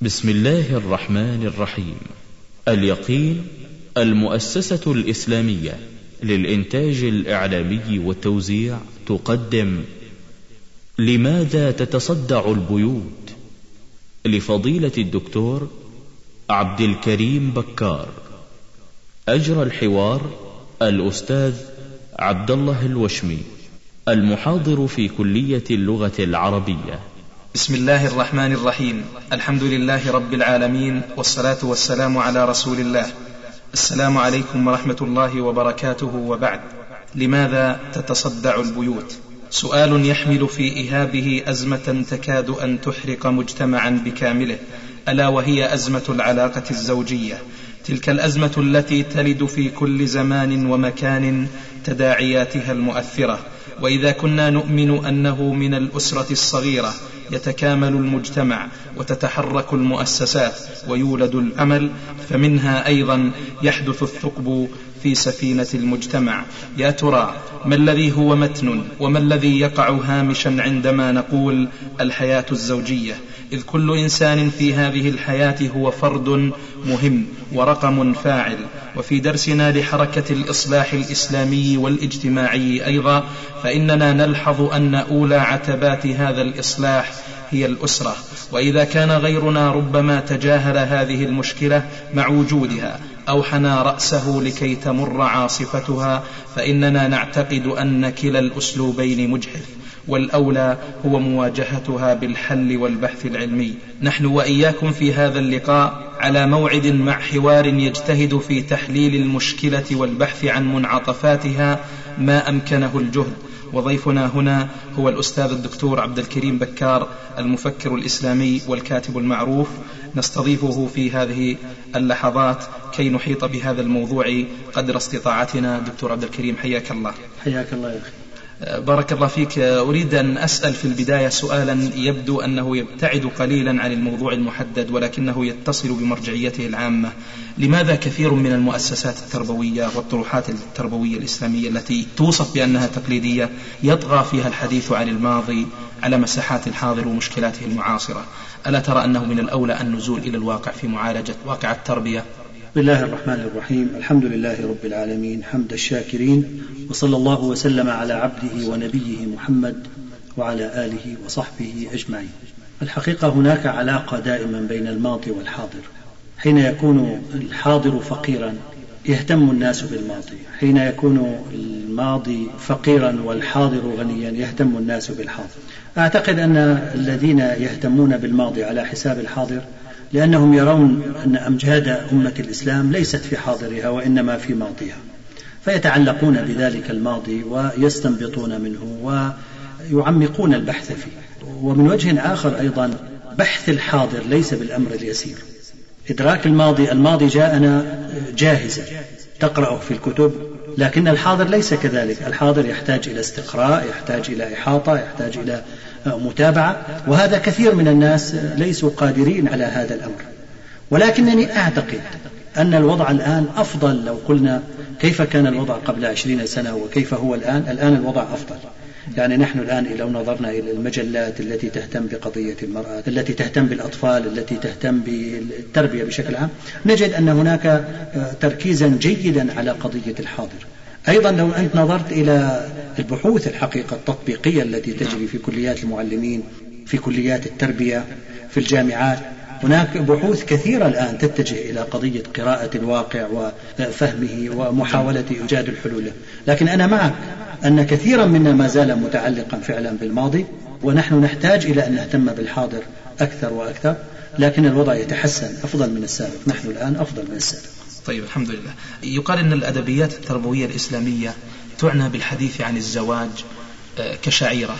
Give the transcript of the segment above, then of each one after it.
بسم الله الرحمن الرحيم. اليقين المؤسسة الإسلامية للإنتاج الإعلامي والتوزيع تقدم. لماذا تتصدع البيوت؟ لفضيلة الدكتور عبد الكريم بكار. أجرى الحوار الأستاذ عبد الله الوشمي المحاضر في كلية اللغة العربية. بسم الله الرحمن الرحيم. الحمد لله رب العالمين والصلاة والسلام على رسول الله. السلام عليكم ورحمة الله وبركاته وبعد. لماذا تتصدع البيوت؟ سؤال يحمل في إهابه أزمة تكاد أن تحرق مجتمعا بكامله. ألا وهي أزمة العلاقة الزوجية. تلك الأزمة التي تلد في كل زمان ومكان تداعياتها المؤثرة. وإذا كنا نؤمن أنه من الأسرة الصغيرة يتكامل المجتمع وتتحرك المؤسسات ويولد الأمل فمنها أيضا يحدث الثقب في سفينة المجتمع. يا ترى ما الذي هو متن وما الذي يقع هامشا عندما نقول الحياة الزوجية؟ إذ كل إنسان في هذه الحياة هو فرد مهم ورقم فاعل. وفي درسنا لحركة الإصلاح الإسلامي والاجتماعي أيضا فإننا نلحظ أن أولى عتبات هذا الإصلاح هي الأسرة. وإذا كان غيرنا ربما تجاهل هذه المشكلة مع وجودها أو حنى رأسه لكي تمر عاصفتها فإننا نعتقد أن كلا الأسلوبين مجحف والأولى هو مواجهتها بالحل والبحث العلمي. نحن وإياكم في هذا اللقاء على موعد مع حوار يجتهد في تحليل المشكلة والبحث عن منعطفاتها ما أمكنه الجهد. وضيفنا هنا هو الأستاذ الدكتور عبد الكريم بكار المفكر الإسلامي والكاتب المعروف. نستضيفه في هذه اللحظات كي نحيط بهذا الموضوع قدر استطاعتنا. دكتور عبد الكريم حياك الله. حياك الله يا أخي. بارك الله فيك. أريد أن أسأل في البداية سؤالا. يبدو أنه يبتعد قليلا عن الموضوع المحدد ولكنه يتصل بمرجعيته العامة. لماذا كثير من المؤسسات التربوية والطروحات التربوية الإسلامية التي توصف بأنها تقليدية يطغى فيها الحديث عن الماضي على مساحات الحاضر ومشكلاته المعاصرة؟ ألا ترى أنه من الأولى النزول إلى الواقع في معالجة واقع التربية؟ بسم الله الرحمن الرحيم الحمد لله رب العالمين حمد الشاكرين وصلى الله وسلم على عبده ونبيه محمد وعلى آله وصحبه أجمعين الحقيقة هناك علاقة دائما بين الماضي والحاضر حين يكون الحاضر فقيرا يهتم الناس بالماضي حين يكون الماضي فقيرا والحاضر غنيا يهتم الناس بالحاضر أعتقد أن الذين يهتمون بالماضي على حساب الحاضر لأنهم يرون أن أمجاد أمة الإسلام ليست في حاضرها وإنما في ماضيها فيتعلقون بذلك الماضي ويستنبطون منه ويعمقون البحث فيه. ومن وجه آخر أيضا بحث الحاضر ليس بالأمر اليسير. إدراك الماضي الماضي جاءنا جاهزا تقرأه في الكتب لكن الحاضر ليس كذلك. الحاضر يحتاج إلى استقراء يحتاج إلى إحاطة يحتاج إلى متابعة وهذا كثير من الناس ليسوا قادرين على هذا الأمر. ولكنني أعتقد أن الوضع الآن أفضل. لو قلنا كيف كان الوضع قبل عشرين سنة وكيف هو الآن الآن الوضع أفضل. يعني نحن الآن لو نظرنا إلى المجلات التي تهتم بقضية المرأة التي تهتم بالأطفال التي تهتم بالتربية بشكل عام نجد أن هناك تركيزا جيدا على قضية الحاضر. أيضا لو أنت نظرت إلى البحوث الحقيقة التطبيقية التي تجري في كليات المعلمين في كليات التربية في الجامعات هناك بحوث كثيرة الآن تتجه إلى قضية قراءة الواقع وفهمه ومحاولة إيجاد الحلول. لكن أنا معك أن كثيرا منا ما زال متعلقا فعلا بالماضي ونحن نحتاج إلى أن نهتم بالحاضر أكثر وأكثر لكن الوضع يتحسن أفضل من السابق. نحن الآن أفضل من السابق. طيب الحمد لله يقال أن الأدبيات التربوية الإسلامية تعنى بالحديث عن الزواج آه، كشعيرة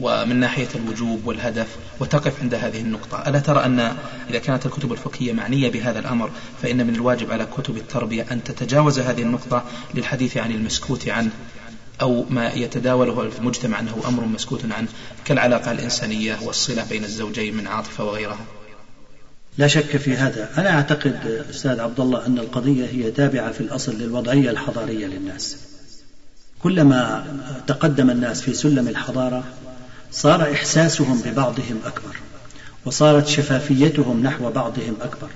ومن ناحية الوجوب والهدف وتقف عند هذه النقطة. ألا ترى أن إذا كانت الكتب الفقهية معنية بهذا الأمر فإن من الواجب على كتب التربية أن تتجاوز هذه النقطة للحديث عن المسكوت عنه أو ما يتداوله المجتمع أنه أمر مسكوت عنه كالعلاقة الإنسانية والصلة بين الزوجين من عاطفة وغيرها. لا شك في هذا. أنا أعتقد أستاذ عبد الله أن القضية هي تابعة في الأصل للوضعية الحضارية للناس. كلما تقدم الناس في سلم الحضارة صار إحساسهم ببعضهم أكبر وصارت شفافيتهم نحو بعضهم أكبر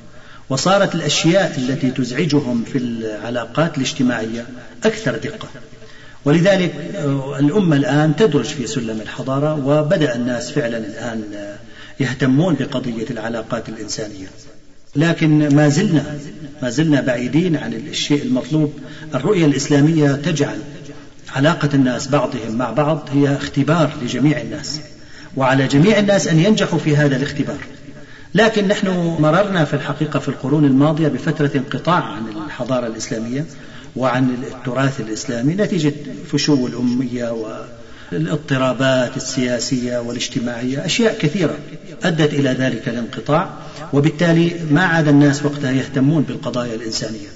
وصارت الأشياء التي تزعجهم في العلاقات الاجتماعية أكثر دقة. ولذلك آه، الأمة الآن تدرج في سلم الحضارة وبدأ الناس فعلا الآن يهتمون بقضية العلاقات الإنسانية. لكن ما زلنا ما زلنا بعيدين عن الشيء المطلوب. الرؤية الإسلامية تجعل علاقة الناس بعضهم مع بعض هي اختبار لجميع الناس. وعلى جميع الناس أن ينجحوا في هذا الاختبار. لكن نحن مررنا في الحقيقة في القرون الماضية بفترة انقطاع عن الحضارة الإسلامية وعن التراث الإسلامي نتيجة فشو الأمية والاضطرابات السياسية والاجتماعية أشياء كثيرة أدت إلى ذلك الانقطاع وبالتالي ما عاد الناس وقتها يهتمون بالقضايا الإنسانية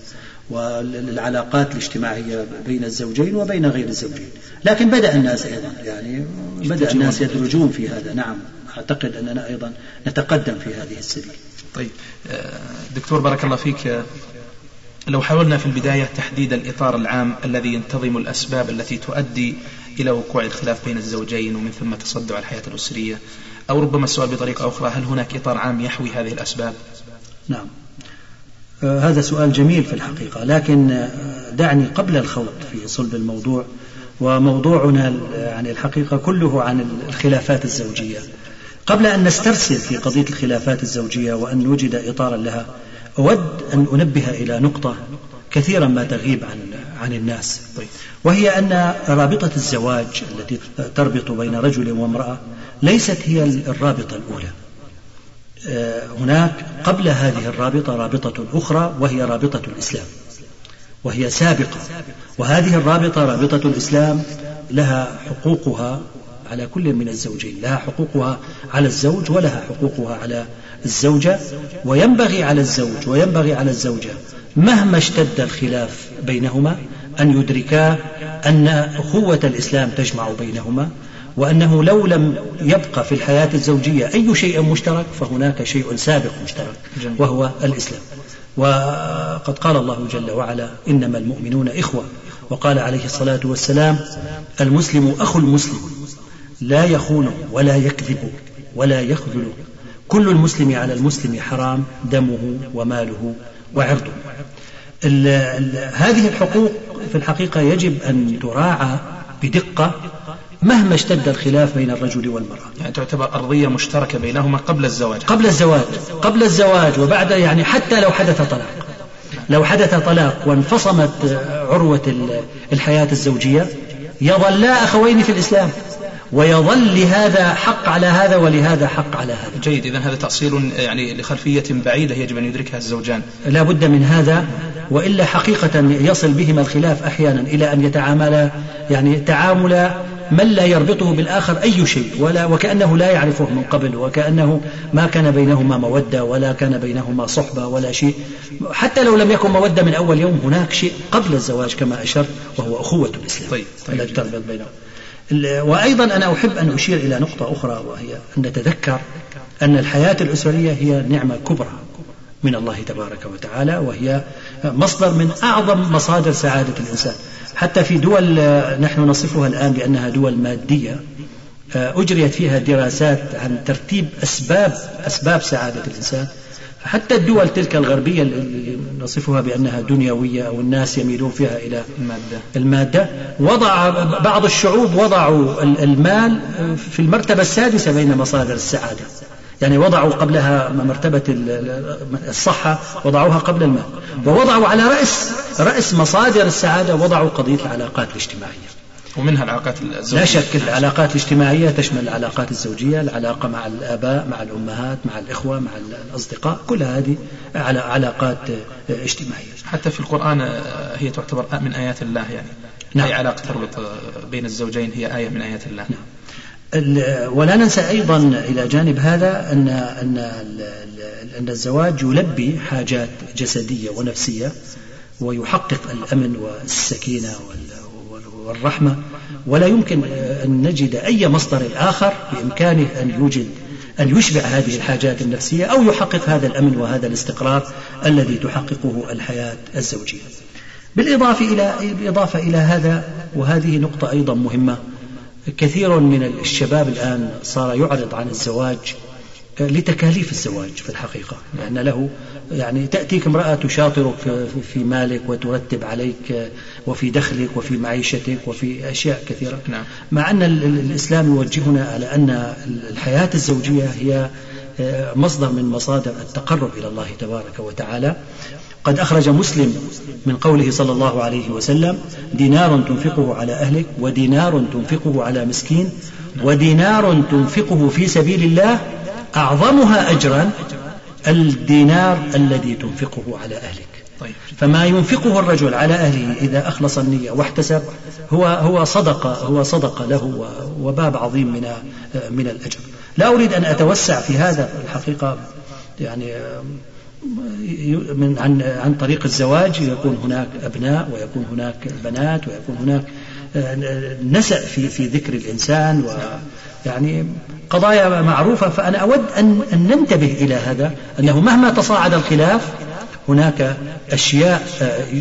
والعلاقات الاجتماعية بين الزوجين وبين غير الزوجين. لكن بدأ الناس أيضا يعني بدأ الناس يدرجون في هذا. نعم أعتقد أننا أيضا نتقدم في هذه السبيل. طيب دكتور بارك الله فيك لو حاولنا في البداية تحديد الإطار العام الذي ينتظم الأسباب التي تؤدي إلى وقوع الخلاف بين الزوجين ومن ثم تصدع الحياة الأسرية؟ أو ربما السؤال بطريقة أخرى هل هناك إطار عام يحوي هذه الأسباب؟ نعم. آه هذا سؤال جميل في الحقيقة لكن آه دعني قبل الخوض في صلب الموضوع وموضوعنا يعني الحقيقة كله عن الخلافات الزوجية. قبل أن نسترسل في قضية الخلافات الزوجية وأن نوجد إطارا لها أود أن أنبه إلى نقطة كثيرا ما تغيب عن عن الناس. وهي أن رابطة الزواج التي تربط بين رجل وامرأة ليست هي الرابطة الأولى. آه، هناك قبل هذه الرابطة رابطة أخرى وهي رابطة الإسلام. وهي سابقة. وهذه الرابطة رابطة الإسلام لها حقوقها على كل من الزوجين. لها حقوقها على الزوج ولها حقوقها على الزوجة وينبغي على الزوج وينبغي على الزوجة مهما اشتد الخلاف بينهما أن يدركا أن أخوة الإسلام تجمع بينهما وأنه لو لم يبقى في الحياة الزوجية أي شيء مشترك فهناك شيء سابق مشترك وهو الإسلام. وقد قال الله جل وعلا إنما المؤمنون إخوة. وقال عليه الصلاة والسلام المسلم أخو المسلم لا يخون ولا يكذب ولا يخذل كل المسلم على المسلم حرام دمه وماله وعرضه. ال ال هذه الحقوق في الحقيقة يجب أن تراعى بدقة مهما اشتد الخلاف بين الرجل والمرأة. يعني تعتبر أرضية مشتركة بينهما قبل الزواج. قبل الزواج قبل الزواج وبعد يعني حتى لو حدث طلاق. لو حدث طلاق وانفصمت عروة الحياة الزوجية يظلا أخوين في الإسلام. ويظل لهذا حق على هذا ولهذا حق على هذا. جيد. إذا هذا تأصيل يعني لخلفية بعيدة يجب أن يدركها الزوجان. لا بد من هذا وإلا حقيقة يصل بهما الخلاف أحيانا إلى أن يتعاملا يعني تعامل من لا يربطه بالآخر أي شيء ولا وكأنه لا يعرفه من قبل وكأنه ما كان بينهما مودة ولا كان بينهما صحبة ولا شيء. حتى لو لم يكن مودة من أول يوم هناك شيء قبل الزواج كما أشرت وهو أخوة الإسلام. طيب, طيب. التي تربط بينهم. وأيضا أنا أحب أن أشير إلى نقطة أخرى وهي أن نتذكر أن الحياة الأسرية هي نعمة كبرى من الله تبارك وتعالى وهي مصدر من أعظم مصادر سعادة الإنسان. حتى في دول نحن نصفها الآن بأنها دول مادية أجريت فيها دراسات عن ترتيب أسباب أسباب سعادة الإنسان. حتى الدول تلك الغربية اللي نصفها بأنها دنيوية أو الناس يميلون فيها إلى المادة, المادة وضع بعض الشعوب وضعوا المال في المرتبة السادسة بين مصادر السعادة. يعني وضعوا قبلها مرتبة الصحة وضعوها قبل المال. ووضعوا على رأس رأس مصادر السعادة وضعوا قضية العلاقات الاجتماعية. ومنها العلاقات الزوجية لا شك العلاقات الاجتماعية تشمل العلاقات الزوجية العلاقة مع الآباء مع الأمهات مع الإخوة مع الأصدقاء كل هذه علاقات اجتماعية حتى في القرآن هي تعتبر من آيات الله يعني نعم. أي علاقة تربط بين الزوجين هي آية من آيات الله نعم. ولا ننسى أيضا إلى جانب هذا أن أن أن الزواج يلبي حاجات جسدية ونفسية ويحقق الأمن والسكينة والرحمة ولا يمكن أن نجد أي مصدر آخر بإمكانه أن يوجد أن يشبع هذه الحاجات النفسية أو يحقق هذا الأمن وهذا الاستقرار الذي تحققه الحياة الزوجية. بالإضافة إلى بالإضافة إلى هذا وهذه نقطة أيضا مهمة كثير من الشباب الآن صار يعرض عن الزواج لتكاليف الزواج في الحقيقة. لأن له يعني تأتيك امرأة تشاطرك في مالك وترتب عليك وفي دخلك وفي معيشتك وفي أشياء كثيرة. نعم. مع أن الإسلام يوجهنا على أن الحياة الزوجية هي مصدر من مصادر التقرب إلى الله تبارك وتعالى. قد أخرج مسلم من قوله صلى الله عليه وسلم دينار تنفقه على أهلك ودينار تنفقه على مسكين ودينار تنفقه في سبيل الله أعظمها أجرا الدينار الذي تنفقه على أهلك. طيب. فما ينفقه الرجل على أهله إذا أخلص النية واحتسب هو هو صدقة هو صدقة له وباب عظيم من من الأجر. لا أريد أن أتوسع في هذا الحقيقة يعني من عن عن طريق الزواج. يكون هناك أبناء ويكون هناك بنات ويكون هناك نسأ في في ذكر الإنسان ويعني قضايا معروفة فأنا أود أن أن ننتبه إلى هذا أنه مهما تصاعد الخلاف هناك أشياء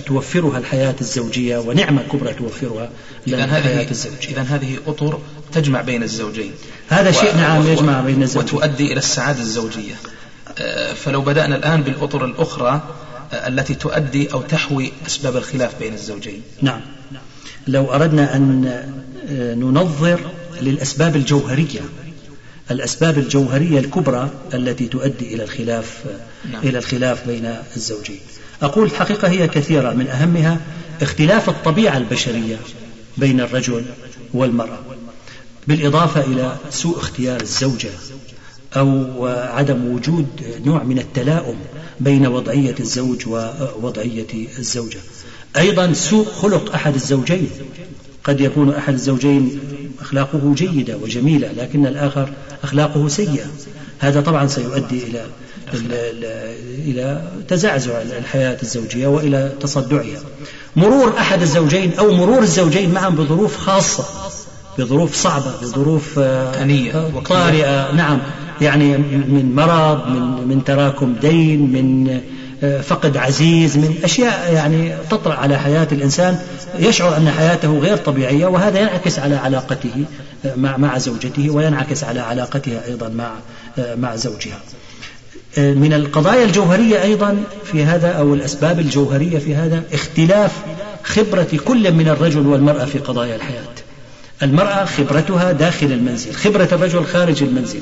توفرها الحياة الزوجية ونعمة كبرى توفرها الحياة الزوجية. إذا هذه أطر تجمع بين الزوجين. هذا شيء نعم يجمع بين الزوجين. وتؤدي إلى السعادة الزوجية. آه، فلو بدأنا الآن بالأطر الأخرى آه، التي تؤدي أو تحوي أسباب الخلاف بين الزوجين. نعم. لو أردنا أن آه، ننظر للأسباب الجوهرية. الأسباب الجوهرية الكبرى التي تؤدي إلى الخلاف نعم. إلى الخلاف بين الزوجين. أقول الحقيقة هي كثيرة من أهمها اختلاف الطبيعة البشرية بين الرجل والمرأة بالإضافة إلى سوء اختيار الزوجة أو عدم وجود نوع من التلاؤم بين وضعية الزوج ووضعية الزوجة. أيضا سوء خلق أحد الزوجين قد يكون أحد الزوجين أخلاقه جيدة وجميلة لكن الآخر أخلاقه سيئة. هذا طبعا سيؤدي إلى إلى تزعزع الحياة الزوجية وإلى تصدعها. مرور أحد الزوجين أو مرور الزوجين معا بظروف خاصة بظروف صعبة بظروف آه، طارئة نعم. يعني من مرض من من تراكم دين من آه، فقد عزيز من أشياء يعني تطرأ على حياة الإنسان يشعر أن حياته غير طبيعية وهذا ينعكس على علاقته آه، مع مع زوجته وينعكس على علاقتها أيضا مع آه، مع زوجها. من القضايا الجوهرية أيضا في هذا أو الأسباب الجوهرية في هذا اختلاف خبرة كل من الرجل والمرأة في قضايا الحياة. المرأة خبرتها داخل المنزل، خبرة الرجل خارج المنزل.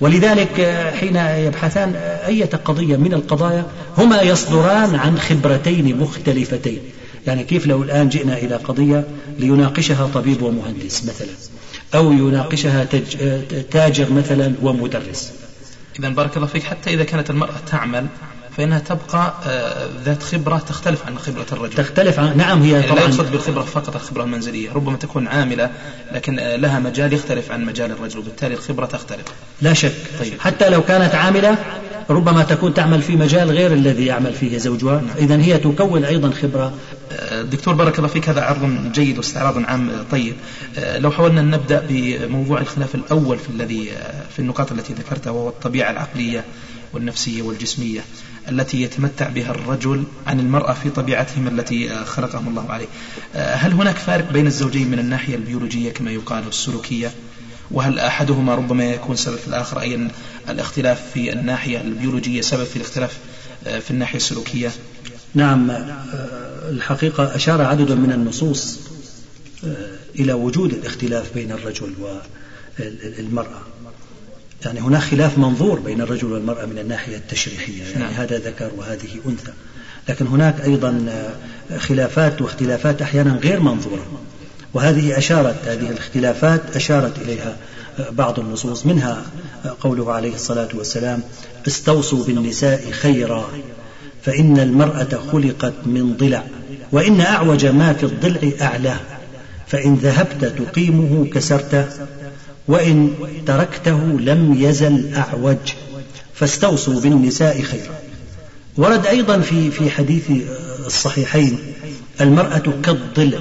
ولذلك حين يبحثان أية قضية من القضايا هما يصدران عن خبرتين مختلفتين. يعني كيف لو الآن جئنا إلى قضية ليناقشها طبيب ومهندس مثلا أو يناقشها تاجر مثلا ومدرس. إذا بارك الله فيك حتى إذا كانت المرأة تعمل فإنها تبقى آه، ذات خبرة تختلف عن خبرة الرجل. تختلف عن نعم هي يعني طبعا لا يقصد بالخبرة فقط الخبرة المنزلية ربما تكون عاملة لكن آه، لها مجال يختلف عن مجال الرجل وبالتالي الخبرة تختلف. لا شك. طيب. حتى لو كانت عاملة ربما تكون تعمل في مجال غير الذي يعمل فيه زوجها. نعم. إذا هي تكون أيضا خبرة. آه، دكتور بارك الله فيك هذا عرض جيد واستعراض عام طيب. لو حاولنا أن نبدأ بموضوع الخلاف الأول في الذي في النقاط التي ذكرتها وهو الطبيعة العقلية والنفسية والجسمية. التي يتمتع بها الرجل عن المرأة في طبيعتهم التي آه، خلقهم الله عليه. آه، هل هناك فارق بين الزوجين من الناحية البيولوجية كما يقال السلوكية؟ وهل أحدهما ربما يكون سبب في الآخر أي الاختلاف في الناحية البيولوجية سبب في الاختلاف آه، في الناحية السلوكية؟ نعم الحقيقة أشار عدد من النصوص إلى وجود الاختلاف بين الرجل والمرأة. يعني هناك خلاف منظور بين الرجل والمرأة من الناحية التشريحية يعني نعم. هذا ذكر وهذه أنثى. لكن هناك أيضا خلافات واختلافات أحيانا غير منظورة. وهذه أشارت هذه الاختلافات أشارت إليها بعض النصوص. منها قوله عليه الصلاة والسلام استوصوا بالنساء خيرا فإن المرأة خلقت من ضلع وإن أعوج ما في الضلع أعلاه فإن ذهبت تقيمه كسرته وإن تركته لم يزل أعوج. فاستوصوا بالنساء خيرا. ورد أيضا في في حديث الصحيحين المرأة كالضلع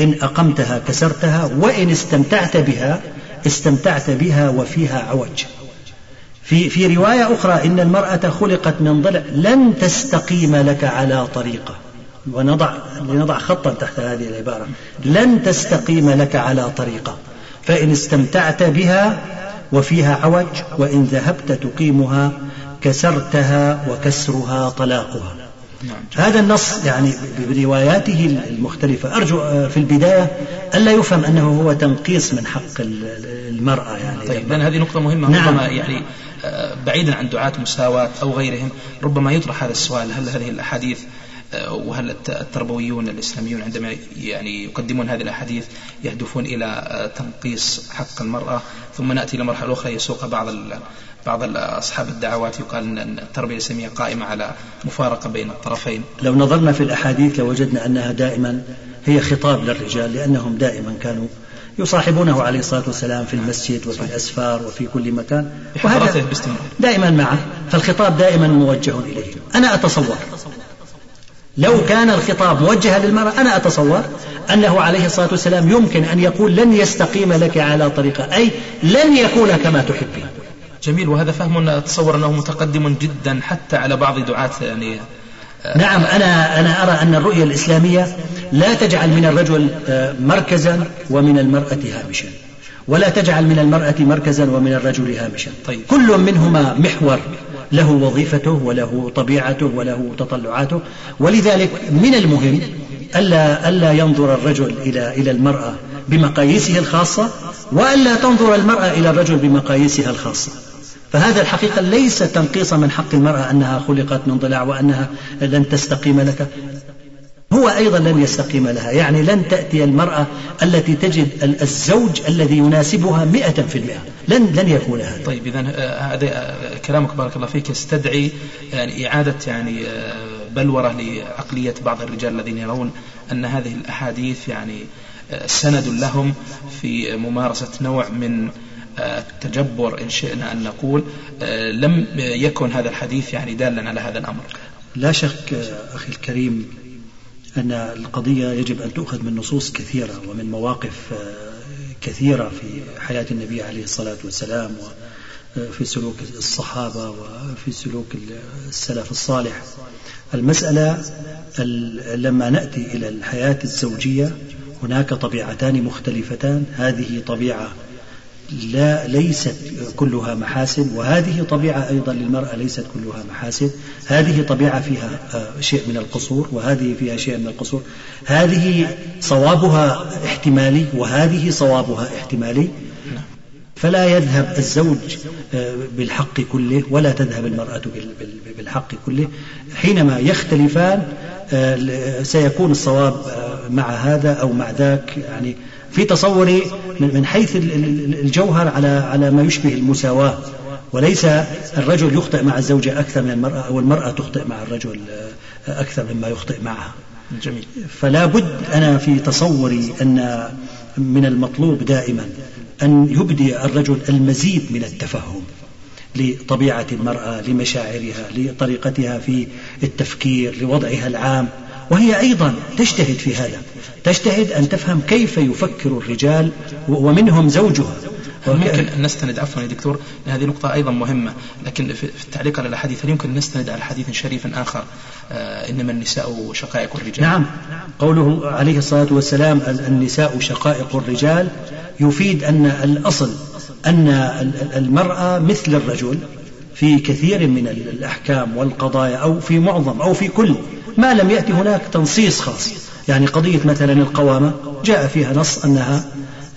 إن أقمتها كسرتها وإن استمتعت بها استمتعت بها وفيها عوج. في في رواية أخرى إن المرأة خلقت من ضلع لن تستقيم لك على طريقة. ونضع لنضع خطا تحت هذه العبارة. لن تستقيم لك على طريقة. فإن استمتعت بها وفيها عوج وإن ذهبت تقيمها كسرتها وكسرها طلاقها. هذا النص يعني برواياته المختلفة أرجو في البداية ألا يفهم أنه هو تنقيص من حق المرأة يعني طيب لأن هذه نقطة مهمة نعم. ربما يعني آه، بعيدا عن دعاة مساواة أو غيرهم ربما يطرح هذا السؤال هل هذه الأحاديث وهل التربويون الإسلاميون عندما يعني يقدمون هذه الأحاديث يهدفون إلى تنقيص حق المرأة؟ ثم نأتي إلى مرحلة أخرى يسوق بعض بعض أصحاب الدعوات يقال أن التربية الإسلامية قائمة على مفارقة بين الطرفين. لو نظرنا في الأحاديث لوجدنا أنها دائما هي خطاب للرجال لأنهم دائما كانوا يصاحبونه عليه الصلاة والسلام في المسجد وفي الأسفار وفي كل مكان. وهذا دائما معه فالخطاب دائما موجه إليه. أنا أتصور لو كان الخطاب موجها للمرأة أنا أتصور أنه عليه الصلاة والسلام يمكن أن يقول لن يستقيم لك على طريقة أي لن يكون كما تحبين جميل وهذا فهم أتصور أنه متقدم جدا حتى على بعض دعاة يعني آه، نعم أنا أنا أرى أن الرؤية الإسلامية لا تجعل من الرجل آه، مركزا ومن المرأة هامشا ولا تجعل من المرأة مركزا ومن الرجل هامشا طيب. كل منهما محور له وظيفته وله طبيعته وله تطلعاته. ولذلك من المهم ألا ألا ينظر الرجل إلى إلى المرأة بمقاييسه الخاصة وألا تنظر المرأة إلى الرجل بمقاييسها الخاصة. فهذا الحقيقة ليس تنقيصا من حق المرأة أنها خلقت من ضلع وأنها لن تستقيم لك. هو أيضا لن يستقيم لها. يعني لن تأتي المرأة التي تجد الزوج الذي يناسبها مئة في المئة. لن, لن يكون هذا. طيب إذا آه، هذا آه، كلامك بارك الله فيك. يستدعي يعني إعادة يعني آه، بلورة لعقلية بعض الرجال الذين يرون أن هذه الأحاديث يعني سند لهم في ممارسة نوع من التجبر إن شئنا أن نقول. لم يكن هذا الحديث يعني دالا على هذا الأمر. لا شك أخي الكريم أن القضية يجب أن تؤخذ من نصوص كثيرة ومن مواقف كثيرة في حياة النبي عليه الصلاة والسلام وفي سلوك الصحابة وفي سلوك السلف الصالح. المسألة لما نأتي إلى الحياة الزوجية هناك طبيعتان مختلفتان. هذه طبيعة لا ليست كلها محاسن وهذه طبيعة أيضا للمرأة ليست كلها محاسن هذه طبيعة فيها آه، شيء من القصور وهذه فيها شيء من القصور. هذه صوابها احتمالي وهذه صوابها احتمالي. فلا يذهب الزوج آه، بالحق كله ولا تذهب المرأة بالحق كله. حينما يختلفان آه، سيكون الصواب مع هذا أو مع ذاك. يعني في تصوري من حيث الجوهر على على ما يشبه المساواة. وليس الرجل يخطئ مع الزوجة أكثر من المرأة أو المرأة تخطئ مع الرجل أكثر مما يخطئ معها. جميل. فلا بد أنا في تصوري أن من المطلوب دائما أن يبدي الرجل المزيد من التفهم لطبيعة المرأة لمشاعرها لطريقتها في التفكير لوضعها العام. وهي أيضا تجتهد في هذا. تجتهد أن تفهم كيف يفكر الرجال ومنهم زوجها. ممكن نستند عفوا يا دكتور هذه نقطة أيضا مهمة لكن في التعليق على الأحاديث هل يمكن نستند على حديث شريف آخر؟ آه إنما النساء شقائق الرجال. نعم. قوله عليه الصلاة والسلام النساء شقائق الرجال يفيد أن الأصل أن المرأة مثل الرجل في كثير من الأحكام والقضايا أو في معظم أو في كل ما لم يأتي هناك تنصيص خاص. يعني قضية مثلا القوامة جاء فيها نص أنها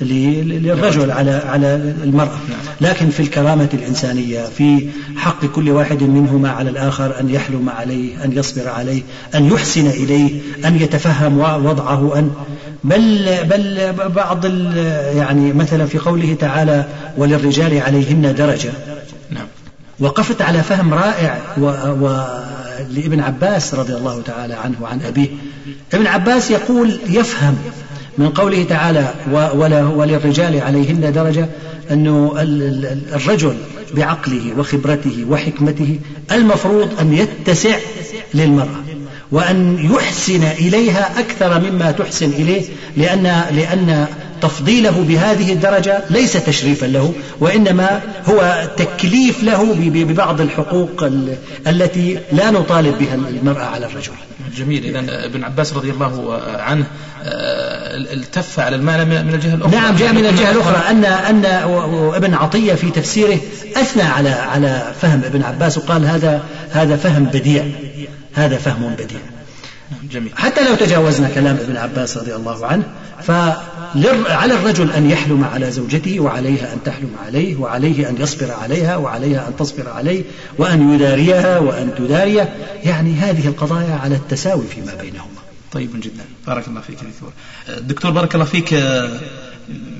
للرجل على على المرأة. لكن في الكرامة الإنسانية في حق كل واحد منهما على الآخر أن يحلم عليه أن يصبر عليه أن يحسن إليه أن يتفهم وضعه أن بل بل بعض يعني مثلا في قوله تعالى وللرجال عليهن درجة. نعم. وقفت على فهم رائع و, و لابن عباس رضي الله تعالى عنه وعن أبيه. ابن عباس يقول يفهم من قوله تعالى وللرجال عليهن درجة أنه الرجل بعقله وخبرته وحكمته المفروض أن يتسع للمرأة وأن يحسن إليها أكثر مما تحسن إليه لأن لأن تفضيله بهذه الدرجة ليس تشريفا له وإنما هو تكليف له ببعض الحقوق التي لا نطالب بها المرأة على الرجل. جميل. إذا ابن عباس رضي الله عنه آه، التف على المعنى من الجهة الأخرى. نعم جاء من الجهة الأخرى أن أن ابن عطية في تفسيره أثنى على على فهم ابن عباس وقال هذا هذا فهم بديع. هذا فهم بديع. جميل. حتى لو تجاوزنا كلام ابن عباس رضي الله عنه فعلى الرجل أن يحلم على زوجته وعليها أن تحلم عليه وعليه أن يصبر عليها وعليها أن تصبر عليه وأن يداريها وأن تداريه. يعني هذه القضايا على التساوي فيما بينهما. طيب جدا. بارك الله فيك دكتور. دكتور بارك الله فيك.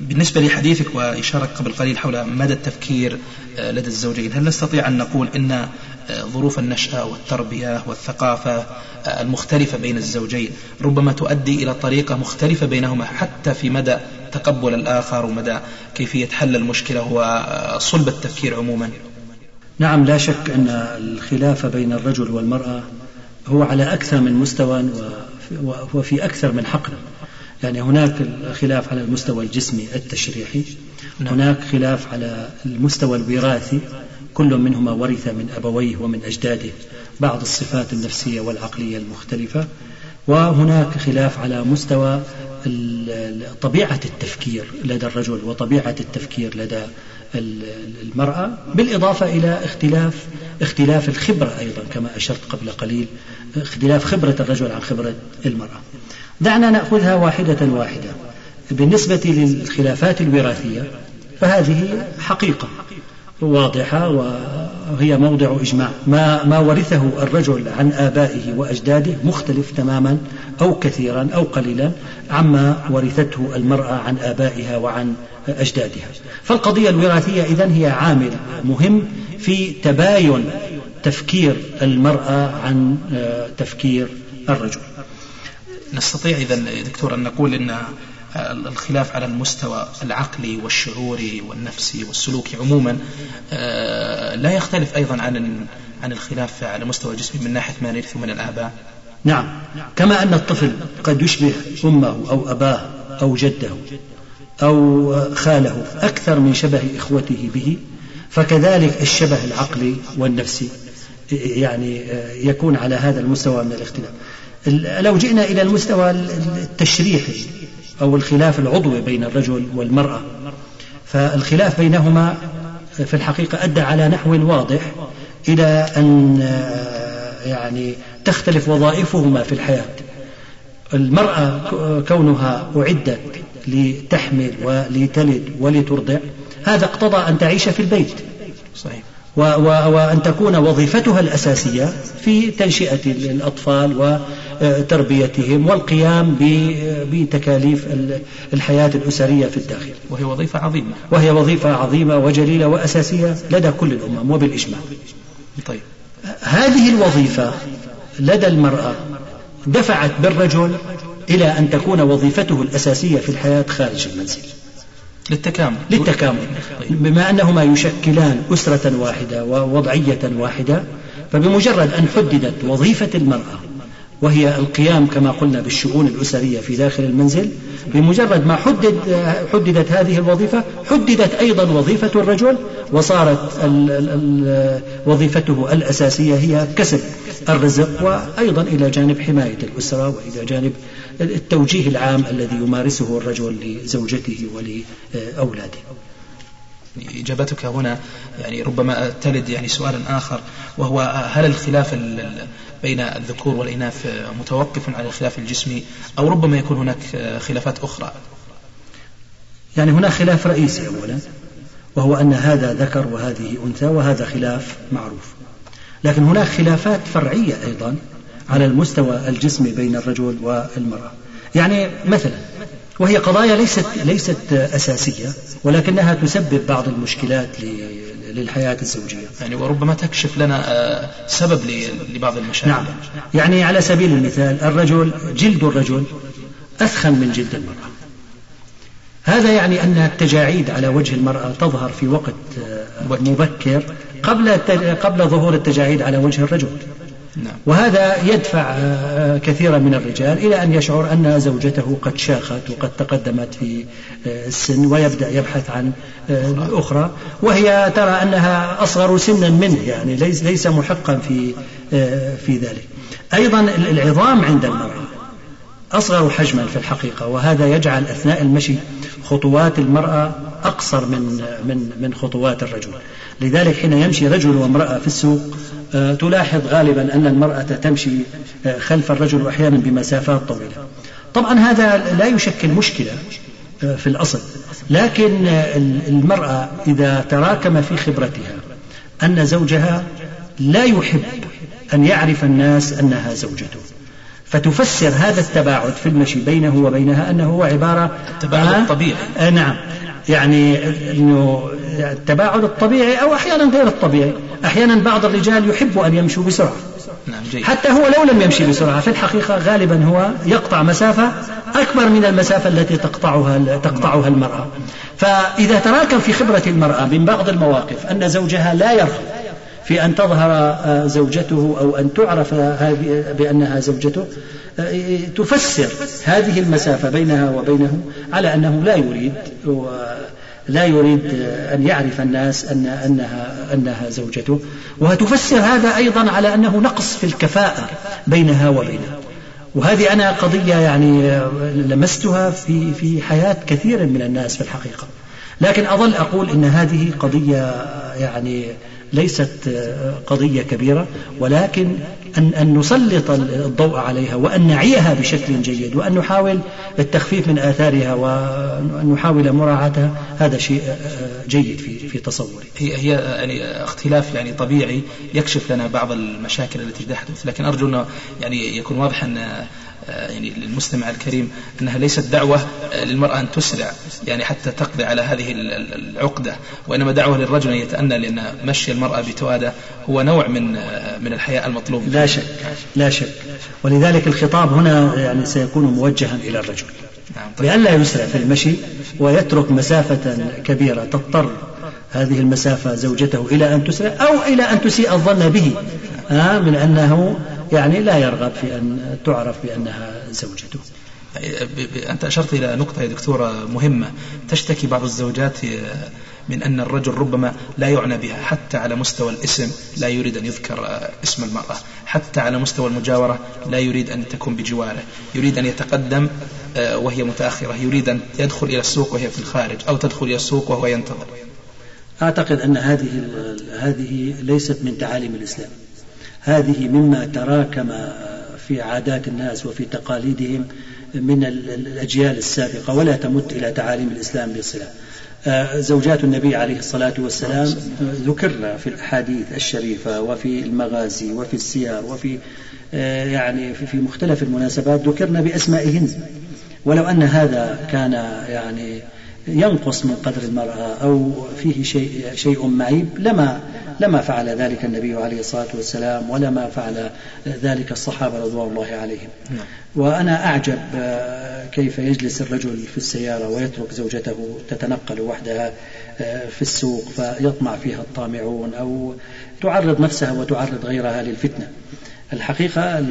بالنسبة لحديثك وإشارة قبل قليل حول مدى التفكير آه، لدى الزوجين هل نستطيع أن نقول إن آه، ظروف النشأة والتربية والثقافة آه، المختلفة بين الزوجين ربما تؤدي إلى طريقة مختلفة بينهما حتى في مدى تقبل الآخر ومدى كيفية حل المشكلة وصلب التفكير عموما؟ نعم لا شك أن الخلاف بين الرجل والمرأة هو على أكثر من مستوى وفي أكثر من حقل يعني هناك خلاف على المستوى الجسمي التشريحي نعم. هناك خلاف على المستوى الوراثي كل منهما ورث من أبويه ومن أجداده بعض الصفات النفسية والعقلية المختلفة وهناك خلاف على مستوى طبيعة التفكير لدى الرجل وطبيعة التفكير لدى المرأة بالإضافة إلى اختلاف اختلاف الخبرة أيضا كما أشرت قبل قليل اختلاف خبرة الرجل عن خبرة المرأة دعنا نأخذها واحدة واحدة. بالنسبة للخلافات الوراثية فهذه حقيقة واضحة وهي موضع إجماع. ما, ما ورثه الرجل عن آبائه وأجداده مختلف تماما أو كثيرا أو قليلا عما ورثته المرأة عن آبائها وعن أجدادها. فالقضية الوراثية إذن هي عامل مهم في تباين تفكير المرأة عن آه، تفكير الرجل. نستطيع إذا دكتور أن نقول أن الخلاف على المستوى العقلي والشعوري والنفسي والسلوكي عموما آه، لا يختلف أيضا عن عن الخلاف على مستوى الجسم من ناحية ما نرث من الآباء. نعم. كما أن الطفل قد يشبه أمه أو أباه أو جده أو خاله أكثر من شبه إخوته به فكذلك الشبه العقلي والنفسي يعني آه، يكون على هذا المستوى من الاختلاف. لو جئنا إلى المستوى التشريحي أو الخلاف العضوي بين الرجل والمرأة فالخلاف بينهما في الحقيقة أدى على نحو واضح إلى أن يعني تختلف وظائفهما في الحياة. المرأة كونها أعدت لتحمل ولتلد ولترضع هذا اقتضى أن تعيش في البيت. صحيح. وأن تكون وظيفتها الأساسية في تنشئة الأطفال وتربيتهم والقيام بتكاليف الحياة الأسرية في الداخل. وهي وظيفة عظيمة. وهي وظيفة عظيمة وجليلة وأساسية لدى كل الأمم وبالإجماع. طيب. هذه الوظيفة لدى المرأة دفعت بالرجل إلى أن تكون وظيفته الأساسية في الحياة خارج المنزل. للتكامل. للتكامل. بما أنهما يشكلان أسرة واحدة ووضعية واحدة فبمجرد أن حددت وظيفة المرأة وهي القيام كما قلنا بالشؤون الأسرية في داخل المنزل بمجرد ما حدد حددت هذه الوظيفة حددت أيضا وظيفة الرجل وصارت ال ال وظيفته الأساسية هي كسب الرزق وأيضا إلى جانب حماية الأسرة وإلى جانب التوجيه العام الذي يمارسه الرجل لزوجته ولأولاده. إجابتك هنا يعني ربما تلد يعني سؤالا آخر وهو هل الخلاف بين الذكور والإناث متوقف على الخلاف الجسمي أو ربما يكون هناك خلافات أخرى. يعني هناك خلاف رئيسي أولا وهو أن هذا ذكر وهذه أنثى وهذا خلاف معروف. لكن هناك خلافات فرعية أيضا على المستوى الجسمي بين الرجل والمرأة. يعني مثلا وهي قضايا ليست ليست أساسية ولكنها تسبب بعض المشكلات للحياة الزوجية. يعني وربما تكشف لنا آه، سبب لبعض المشاكل. نعم. يعني على سبيل المثال الرجل جلد الرجل أثخن من جلد المرأة. هذا يعني أن التجاعيد على وجه المرأة تظهر في وقت آه، مبكر. قبل قبل ظهور التجاعيد على وجه الرجل. وهذا يدفع آه، كثيرا من الرجال إلى أن يشعر أن زوجته قد شاخت وقد تقدمت في آه، السن ويبدأ يبحث عن الأخرى. آه، وهي ترى أنها أصغر سنا منه يعني ليس ليس محقا في في ذلك. أيضا العظام عند المرأة أصغر حجما في الحقيقة وهذا يجعل أثناء المشي خطوات المرأة أقصر من من من خطوات الرجل. لذلك حين يمشي رجل وامرأة في السوق آه، تلاحظ غالبا أن المرأة تمشي آه، خلف الرجل أحيانا بمسافات طويلة. طبعا هذا لا يشكل مشكلة آه، في الأصل. لكن المرأة إذا تراكم في خبرتها أن زوجها لا يحب أن يعرف الناس أنها زوجته. فتفسر هذا التباعد في المشي بينه وبينها أنه هو عبارة التباعد الطبيعي. نعم. يعني أنه التباعد الطبيعي أو أحيانا غير الطبيعي. أحيانا بعض الرجال يحب أن يمشوا بسرعة. نعم جيد. حتى هو لو لم يمشي بسرعة في الحقيقة غالبا هو يقطع مسافة أكبر من المسافة التي تقطعها تقطعها المرأة. فإذا تراكم في خبرة المرأة من بعض المواقف أن زوجها لا يرغب في أن تظهر آه، زوجته أو أن تعرف بأنها زوجته آه، تفسر هذه المسافة بينها وبينه على أنه لا يريد لا يريد أن يعرف الناس أن أنها أنها زوجته. وتفسر هذا أيضا على أنه نقص في الكفاءة بينها وبينه. وهذه أنا قضية يعني لمستها في في حياة كثير من الناس في الحقيقة. لكن أظل أقول أن هذه قضية يعني ليست قضية كبيرة ولكن أن, أن نسلط الضوء عليها وأن نعيها بشكل جيد وأن نحاول التخفيف من آثارها وأن نحاول مراعاتها هذا شيء جيد في في تصوري. هي هي يعني اختلاف يعني طبيعي يكشف لنا بعض المشاكل التي تحدث لكن أرجو أنه يعني يكون واضحا آه، يعني للمستمع الكريم أنها ليست دعوة آه، للمرأة أن تسرع يعني حتى تقضي على هذه العقدة وإنما دعوة للرجل أن يتأنى لأن مشي المرأة بتوادة هو نوع من آه، من الحياء المطلوب. لا شك لا شك. ولذلك الخطاب هنا يعني سيكون موجها إلى الرجل. نعم طيب. لئلا يسرع في المشي ويترك مسافة كبيرة تضطر هذه المسافة زوجته إلى أن تسرع أو إلى أن تسيء الظن به من أنه يعني لا يرغب في أن تعرف بأنها زوجته. أنت أشرت إلى نقطة يا دكتورة مهمة. تشتكي بعض الزوجات من أن الرجل ربما لا يعنى بها حتى على مستوى الاسم لا يريد أن يذكر اسم المرأة. حتى على مستوى المجاورة لا يريد أن تكون بجواره. يريد أن يتقدم آه، وهي متأخرة. يريد أن يدخل إلى السوق وهي في الخارج أو تدخل إلى السوق وهو ينتظر. أعتقد أن هذه هذه ليست من تعاليم الإسلام. هذه مما تراكم في عادات الناس وفي تقاليدهم من الأجيال السابقة ولا تمت إلى تعاليم الإسلام بصلة. آه، زوجات النبي عليه الصلاة والسلام ذكرنا في الأحاديث الشريفة وفي المغازي وفي السير وفي آه، يعني في مختلف المناسبات ذكرنا بأسمائهن. ولو أن هذا كان يعني ينقص من قدر المرأة أو فيه شيء شيء معيب لما لما فعل ذلك النبي عليه الصلاة والسلام ولما فعل ذلك الصحابة رضوان الله عليهم. نعم. وأنا أعجب آه، كيف يجلس الرجل في السيارة ويترك زوجته تتنقل وحدها آه، في السوق فيطمع فيها الطامعون أو تعرض نفسها وتعرض غيرها للفتنة. الحقيقة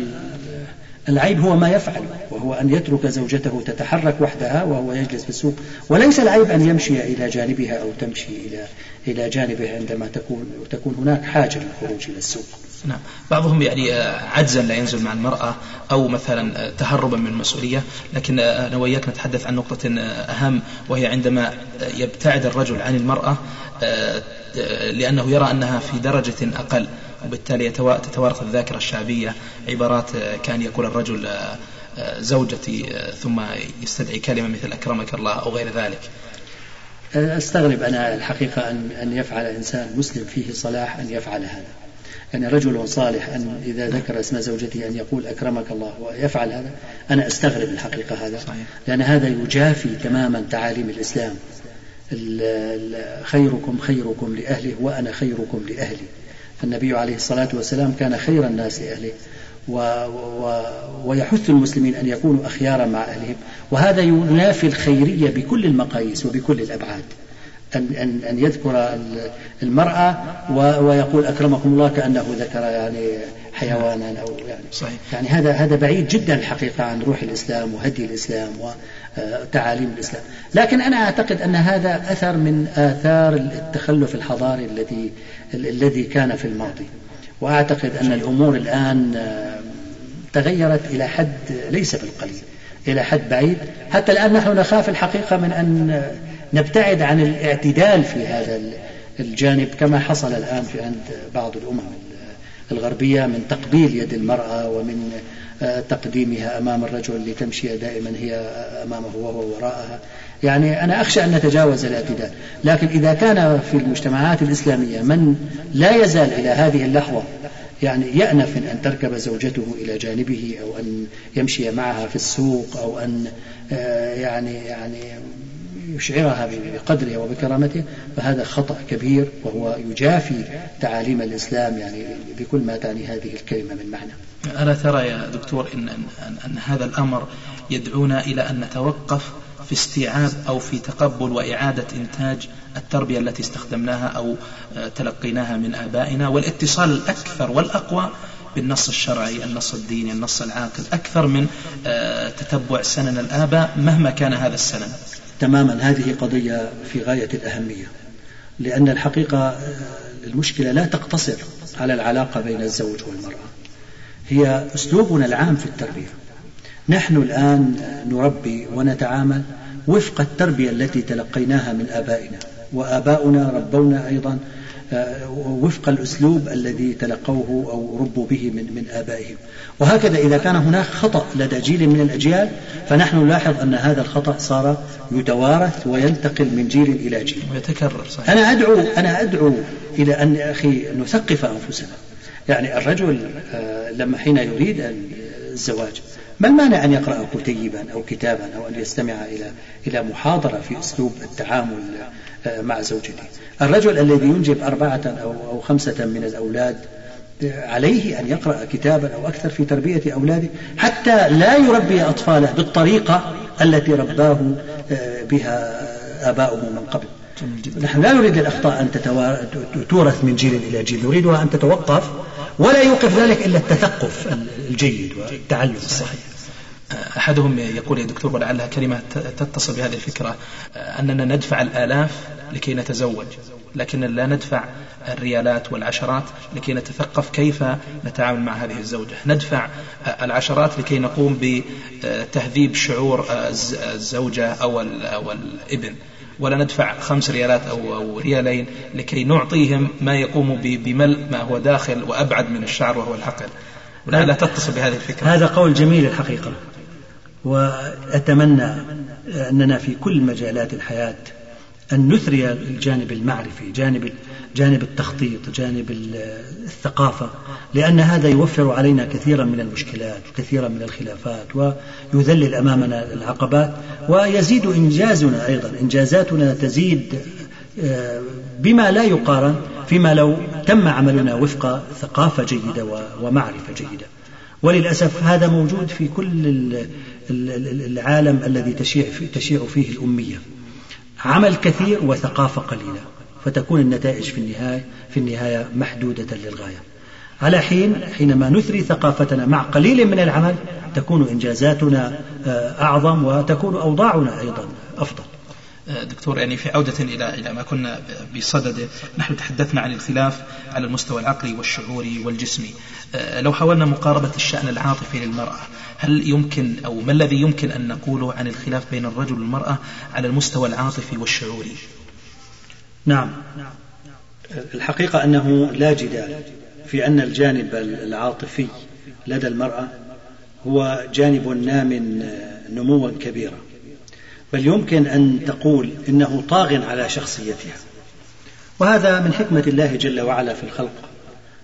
العيب هو ما يفعل وهو أن يترك زوجته تتحرك وحدها وهو يجلس في السوق. وليس العيب أن يمشي إلى جانبها أو تمشي إلى إلى جانبها عندما تكون تكون هناك حاجة للخروج إلى السوق. نعم. بعضهم يعني عجزا لا ينزل مع المرأة أو مثلا تهربا من المسؤولية. لكن أنا وإياك نتحدث عن نقطة أهم وهي عندما يبتعد الرجل عن المرأة لأنه يرى أنها في درجة أقل وبالتالي تتوارث الذاكرة الشعبية. عبارات كان يقول الرجل زوجتي ثم يستدعي كلمة مثل أكرمك الله أو غير ذلك. أستغرب أنا الحقيقة أن أن يفعل إنسان مسلم فيه صلاح أن يفعل هذا. يعني رجل صالح أن إذا ذكر اسم زوجته أن يقول أكرمك الله ويفعل هذا. أنا أستغرب الحقيقة هذا. لأن هذا يجافي تماما تعاليم الإسلام. خيركم خيركم لأهله وأنا خيركم لأهلي. فالنبي عليه الصلاة والسلام كان خير الناس لأهله. و و ويحث المسلمين أن يكونوا أخيارا مع أهلهم. وهذا ينافي الخيرية بكل المقاييس وبكل الأبعاد. أن, أن, أن يذكر المرأة ويقول أكرمكم الله كأنه ذكر يعني حيوانا أو يعني. صحيح. يعني هذا هذا بعيد جدا الحقيقة عن روح الإسلام وهدي الإسلام وتعاليم الإسلام. لكن أنا أعتقد أن هذا أثر من آثار التخلف الحضاري الذي الذي كان في الماضي. وأعتقد أن الأمور الآن تغيرت إلى حد ليس بالقليل إلى حد بعيد. حتى الآن نحن نخاف الحقيقة من أن نبتعد عن الاعتدال في هذا الجانب كما حصل الآن في عند بعض الأمم الغربية من تقبيل يد المرأة ومن تقديمها أمام الرجل لتمشي دائما هي أمامه وهو وراءها. يعني أنا أخشى أن نتجاوز الاعتدال. لكن إذا كان في المجتمعات الإسلامية من لا يزال إلى هذه اللحظة يعني يأنف أن تركب زوجته إلى جانبه أو أن يمشي معها في السوق أو أن آه، يعني يعني يشعرها بقدرها وبكرامتها فهذا خطأ كبير وهو يجافي تعاليم الإسلام يعني بكل ما تعني هذه الكلمة من معنى. ألا ترى يا دكتور إن, أن, أن هذا الأمر يدعونا إلى أن نتوقف في استيعاب أو في تقبل وإعادة إنتاج التربية التي استخدمناها أو آه، تلقيناها من آبائنا والاتصال الأكثر والأقوى بالنص الشرعي النص الديني النص العاقل أكثر من آه، تتبع سنن الآباء مهما كان هذا السنن. تماما. هذه قضية في غاية الأهمية لأن الحقيقة آه، المشكلة لا تقتصر على العلاقة بين الزوج والمرأة هي أسلوبنا العام في التربية. نحن الآن نربي ونتعامل وفق التربية التي تلقيناها من آبائنا وآباؤنا ربونا أيضا آه، وفق الأسلوب الذي تلقوه أو ربوا به من, من آبائهم. وهكذا إذا كان هناك خطأ لدى جيل من الأجيال فنحن نلاحظ أن هذا الخطأ صار يتوارث وينتقل من جيل إلى جيل. ويتكرر صحيح. أنا أدعو أنا أدعو إلى أن أخي نثقف أنفسنا. يعني الرجل آه، لما حين يريد الزواج ما المانع أن يقرأ كتيبا أو كتابا أو أن يستمع إلى إلى محاضرة في أسلوب التعامل آه، مع زوجته؟ الرجل الذي ينجب أربعة أو أو خمسة من الأولاد آه، عليه أن يقرأ كتابا أو أكثر في تربية أولاده حتى لا يربي أطفاله بالطريقة التي رباه آه، بها آباؤه من قبل. نحن لا نريد الأخطاء أن تورث من جيل إلى جيل نريدها أن تتوقف ولا يوقف ذلك إلا التثقف الجيد والتعلم الصحيح. أحدهم يقول يا دكتور ولعلها كلمة تتصل بهذه الفكرة. أننا ندفع الآلاف لكي نتزوج لكن لا ندفع الريالات والعشرات لكي نتثقف كيف نتعامل مع هذه الزوجة. ندفع العشرات لكي نقوم بتهذيب شعور الزوجة أو الإبن. ولا ندفع خمس ريالات أو, أو ريالين لكي نعطيهم ما يقوم بملء ما هو داخل وأبعد من الشعر وهو العقل لا, لا تتصل بهذه الفكرة. هذا قول جميل الحقيقة. وأتمنى أننا في كل مجالات الحياة أن نثري الجانب المعرفي جانب جانب التخطيط جانب الثقافة لأن هذا يوفر علينا كثيرا من المشكلات وكثيرا من الخلافات ويذلل أمامنا العقبات ويزيد إنجازنا أيضا. إنجازاتنا تزيد آه، بما لا يقارن فيما لو تم عملنا وفق ثقافة جيدة ومعرفة جيدة. وللأسف هذا موجود في كل العالم الذي تشيع فيه الأمية. عمل كثير وثقافة قليلة. فتكون النتائج في النهاية في النهاية محدودة للغاية. على حين حينما نثري ثقافتنا مع قليل من العمل تكون إنجازاتنا آه، أعظم وتكون أوضاعنا أيضا أفضل. آه، دكتور يعني في عودة إلى إلى ما كنا بصدده نحن تحدثنا عن الخلاف على المستوى العقلي والشعوري والجسمي. آه، لو حاولنا مقاربة الشأن العاطفي للمرأة هل يمكن أو ما الذي يمكن أن نقوله عن الخلاف بين الرجل والمرأة على المستوى العاطفي والشعوري؟ نعم. الحقيقة أنه لا جدال في أن الجانب العاطفي لدى المرأة هو جانب نام نموا كبيرا بل يمكن أن تقول إنه طاغ على شخصيتها. وهذا من حكمة الله جل وعلا في الخلق.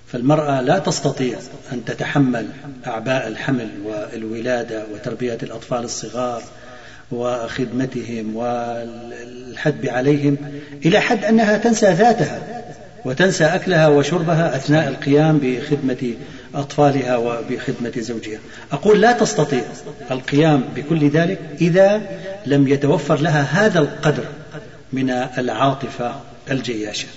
فالمرأة لا تستطيع أن تتحمل أعباء الحمل والولادة وتربية الأطفال الصغار وخدمتهم والحد عليهم إلى حد أنها تنسى ذاتها وتنسى أكلها وشربها أثناء القيام بخدمة أطفالها وبخدمة زوجها. أقول لا تستطيع القيام بكل ذلك إذا لم يتوفر لها هذا القدر من العاطفة الجياشة.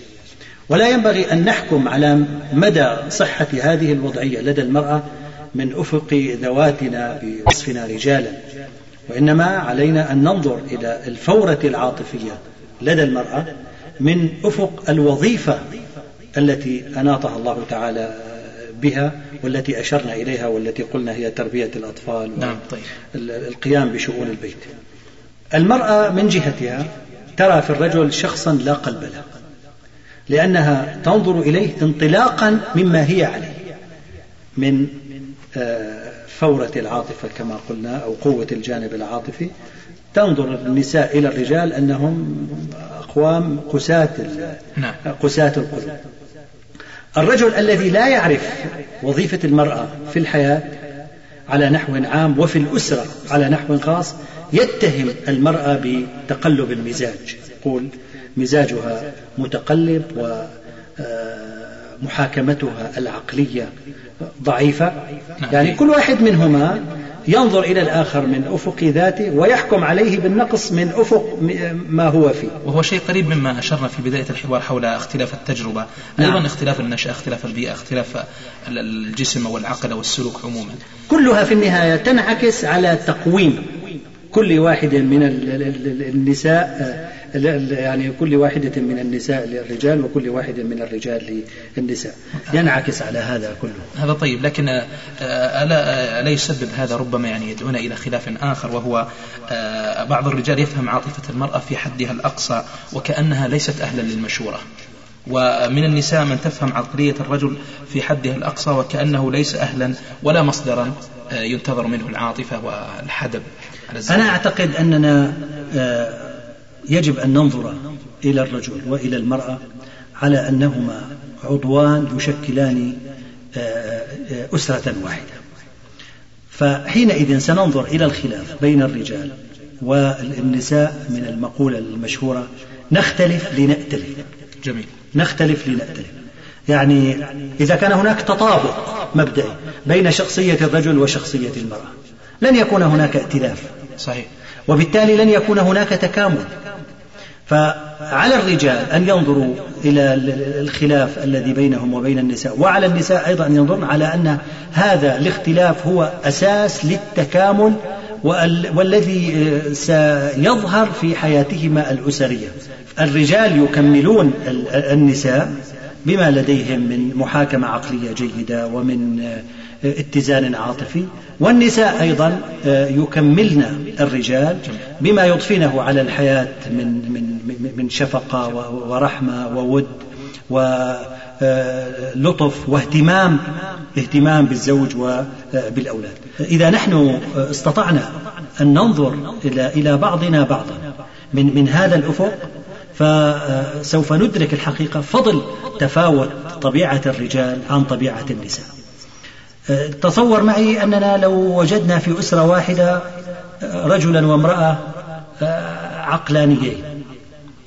ولا ينبغي أن نحكم على مدى صحة هذه الوضعية لدى المرأة من أفق ذواتنا بوصفنا رجالا. وإنما علينا أن ننظر إلى الفورة العاطفية لدى المرأة من أفق الوظيفة التي أناطها الله تعالى بها والتي أشرنا إليها والتي قلنا هي تربية الأطفال نعم طيب. القيام بشؤون البيت المرأة من جهتها ترى في الرجل شخصا لا قلب له لأنها تنظر إليه انطلاقا مما هي عليه من آه، فورة العاطفة كما قلنا أو قوة الجانب العاطفي. تنظر النساء إلى الرجال أنهم أقوام قساة نعم. قساة القلوب. الرجل الذي لا يعرف وظيفة المرأة في الحياة على نحو عام وفي الأسرة على نحو خاص يتهم المرأة بتقلب المزاج. يقول مزاجها متقلب ومحاكمتها العقلية ضعيفة نعم. يعني كل واحد منهما ينظر إلى الآخر من أفق ذاته ويحكم عليه بالنقص من أفق ما هو فيه وهو شيء قريب مما أشرنا في بداية الحوار حول اختلاف التجربة نعم. أيضا اختلاف النشأة اختلاف البيئة اختلاف الجسم والعقل والسلوك عموما كلها في النهاية تنعكس على تقويم كل واحد من النساء يعني كل واحدة من النساء للرجال وكل واحد من الرجال للنساء. ينعكس على هذا كله. هذا طيب لكن آه، ألا, ألا يسبب هذا ربما يعني يدعونا إلى خلاف آخر وهو آه، بعض الرجال يفهم عاطفة المرأة في حدها الأقصى وكأنها ليست أهلا للمشورة. ومن النساء من تفهم عقلية الرجل في حدها الأقصى وكأنه ليس أهلا ولا مصدرا آه، ينتظر منه العاطفة والحدب. أنا أعتقد أننا يجب أن ننظر إلى الرجل وإلى المرأة على أنهما عضوان يشكلان آه، آه، أسرة واحدة. فحينئذ سننظر إلى الخلاف بين الرجال والنساء من المقولة المشهورة نختلف لنأتلف. جميل. نختلف لنأتلف. يعني إذا كان هناك تطابق مبدئي بين شخصية الرجل وشخصية المرأة لن يكون هناك ائتلاف. صحيح. وبالتالي لن يكون هناك تكامل. فعلى الرجال أن ينظروا إلى الخلاف الذي بينهم وبين النساء وعلى النساء أيضا أن ينظرن على أن هذا الاختلاف هو أساس للتكامل والذي آه، سيظهر في حياتهما الأسرية. الرجال يكملون النساء بما لديهم من محاكمة عقلية جيدة ومن آه، اتزان عاطفي. والنساء أيضا آه، يكملن الرجال بما يضفينه على الحياة من من من شفقة ورحمة وود ولطف واهتمام اهتمام بالزوج وبالأولاد إذا نحن استطعنا أن ننظر إلى بعضنا بعضا. من من هذا الأفق فسوف ندرك الحقيقة فضل تفاوت طبيعة الرجال عن طبيعة النساء. تصور معي أننا لو وجدنا في أسرة واحدة رجلا وامرأة عقلانيين.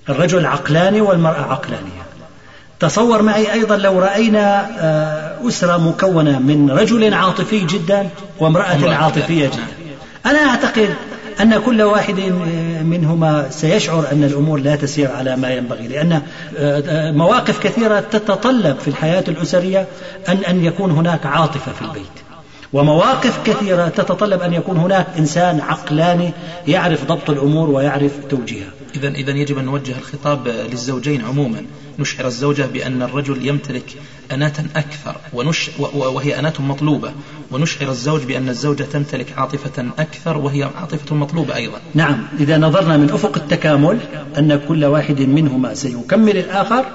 الرجل عقلاني والمرأة عقلانية. تصور معي أيضا لو رأينا أسرة مكونة من رجل عاطفي جدا وامرأة عاطفية جدا. أنا أعتقد أن كل واحد منهما سيشعر أن الأمور لا تسير على ما ينبغي لأن مواقف كثيرة تتطلب في الحياة الأسرية أن أن يكون هناك عاطفة في البيت. ومواقف كثيرة تتطلب أن يكون هناك إنسان عقلاني يعرف ضبط الأمور ويعرف توجيهها. إذا إذا يجب أن نوجه الخطاب للزوجين عموما. نشعر الزوجة بأن الرجل يمتلك أناة أكثر ونش وهي أناة مطلوبة. ونشعر الزوج بأن الزوجة تمتلك عاطفة أكثر وهي عاطفة مطلوبة أيضا. نعم. إذا نظرنا من أفق التكامل أن كل واحد منهما سيكمل الآخر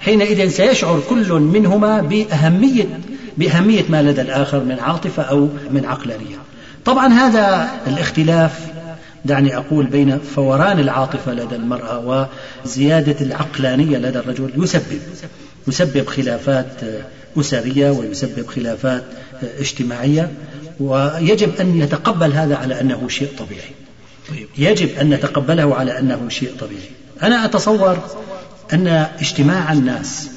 حينئذ سيشعر كل منهما بأهمية بأهمية ما لدى الآخر من عاطفة أو من عقلانية. طبعا هذا الاختلاف دعني أقول بين فوران العاطفة لدى المرأة وزيادة العقلانية لدى الرجل يسبب يسبب خلافات أسرية ويسبب خلافات اجتماعية ويجب أن نتقبل هذا على أنه شيء طبيعي. يجب أن نتقبله على أنه شيء طبيعي. أنا أتصور أن اجتماع الناس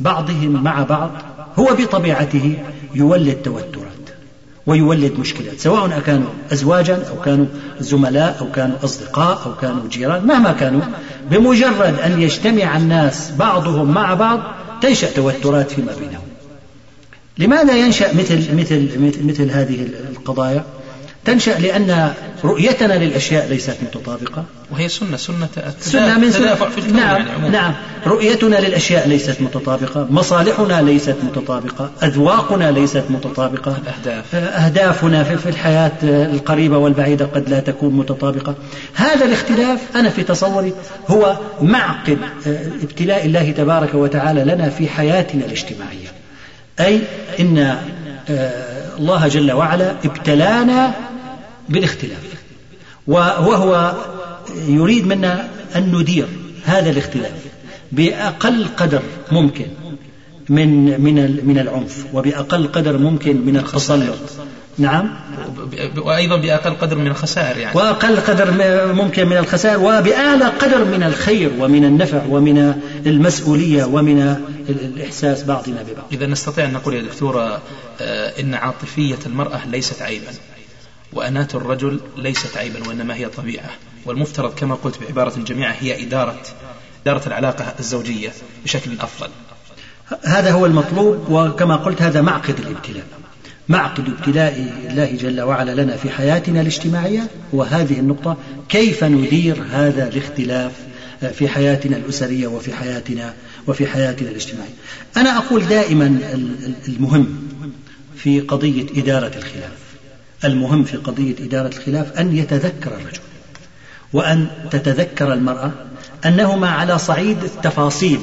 بعضهم مع بعض هو بطبيعته يولد توترات ويولد مشكلات سواء كانوا أزواجا أو كانوا زملاء أو كانوا أصدقاء أو كانوا جيران مهما كانوا بمجرد أن يجتمع الناس بعضهم مع بعض تنشأ توترات فيما بينهم لماذا ينشأ مثل مثل مثل, مثل هذه القضايا؟ تنشأ لأن رؤيتنا للأشياء ليست متطابقة. وهي سنة سنة سنة من سنة في الكون نعم يعني نعم. رؤيتنا للأشياء ليست متطابقة. مصالحنا ليست متطابقة. أذواقنا ليست متطابقة. الأهداف. أهدافنا في الحياة القريبة والبعيدة قد لا تكون متطابقة. هذا الاختلاف أنا في تصوري هو معقد آه، ابتلاء الله تبارك وتعالى لنا في حياتنا الاجتماعية. أي إن آه، الله جل وعلا ابتلانا بالاختلاف. وهو يريد منا أن ندير هذا الاختلاف بأقل قدر ممكن من من من العنف وبأقل قدر ممكن من التسلط. نعم؟ وأيضا بأقل قدر من الخسائر يعني. وأقل قدر ممكن من الخسائر وبأعلى قدر من الخير ومن النفع ومن المسؤولية ومن الإحساس بعضنا ببعض. إذا نستطيع أن نقول يا دكتورة آه، إن عاطفية المرأة ليست عيبا. وأناة الرجل ليست عيبا وإنما هي طبيعة. والمفترض كما قلت بعبارة جميعة هي إدارة إدارة العلاقة الزوجية بشكل أفضل. هذا هو المطلوب وكما قلت هذا معقد الابتلاء. معقد ابتلاء الله جل وعلا لنا في حياتنا الاجتماعية وهذه النقطة كيف ندير هذا الاختلاف في حياتنا الأسرية وفي حياتنا وفي حياتنا الاجتماعية. أنا أقول دائما المهم في قضية إدارة الخلاف. المهم في قضية إدارة الخلاف أن يتذكر الرجل وأن تتذكر المرأة أنهما على صعيد التفاصيل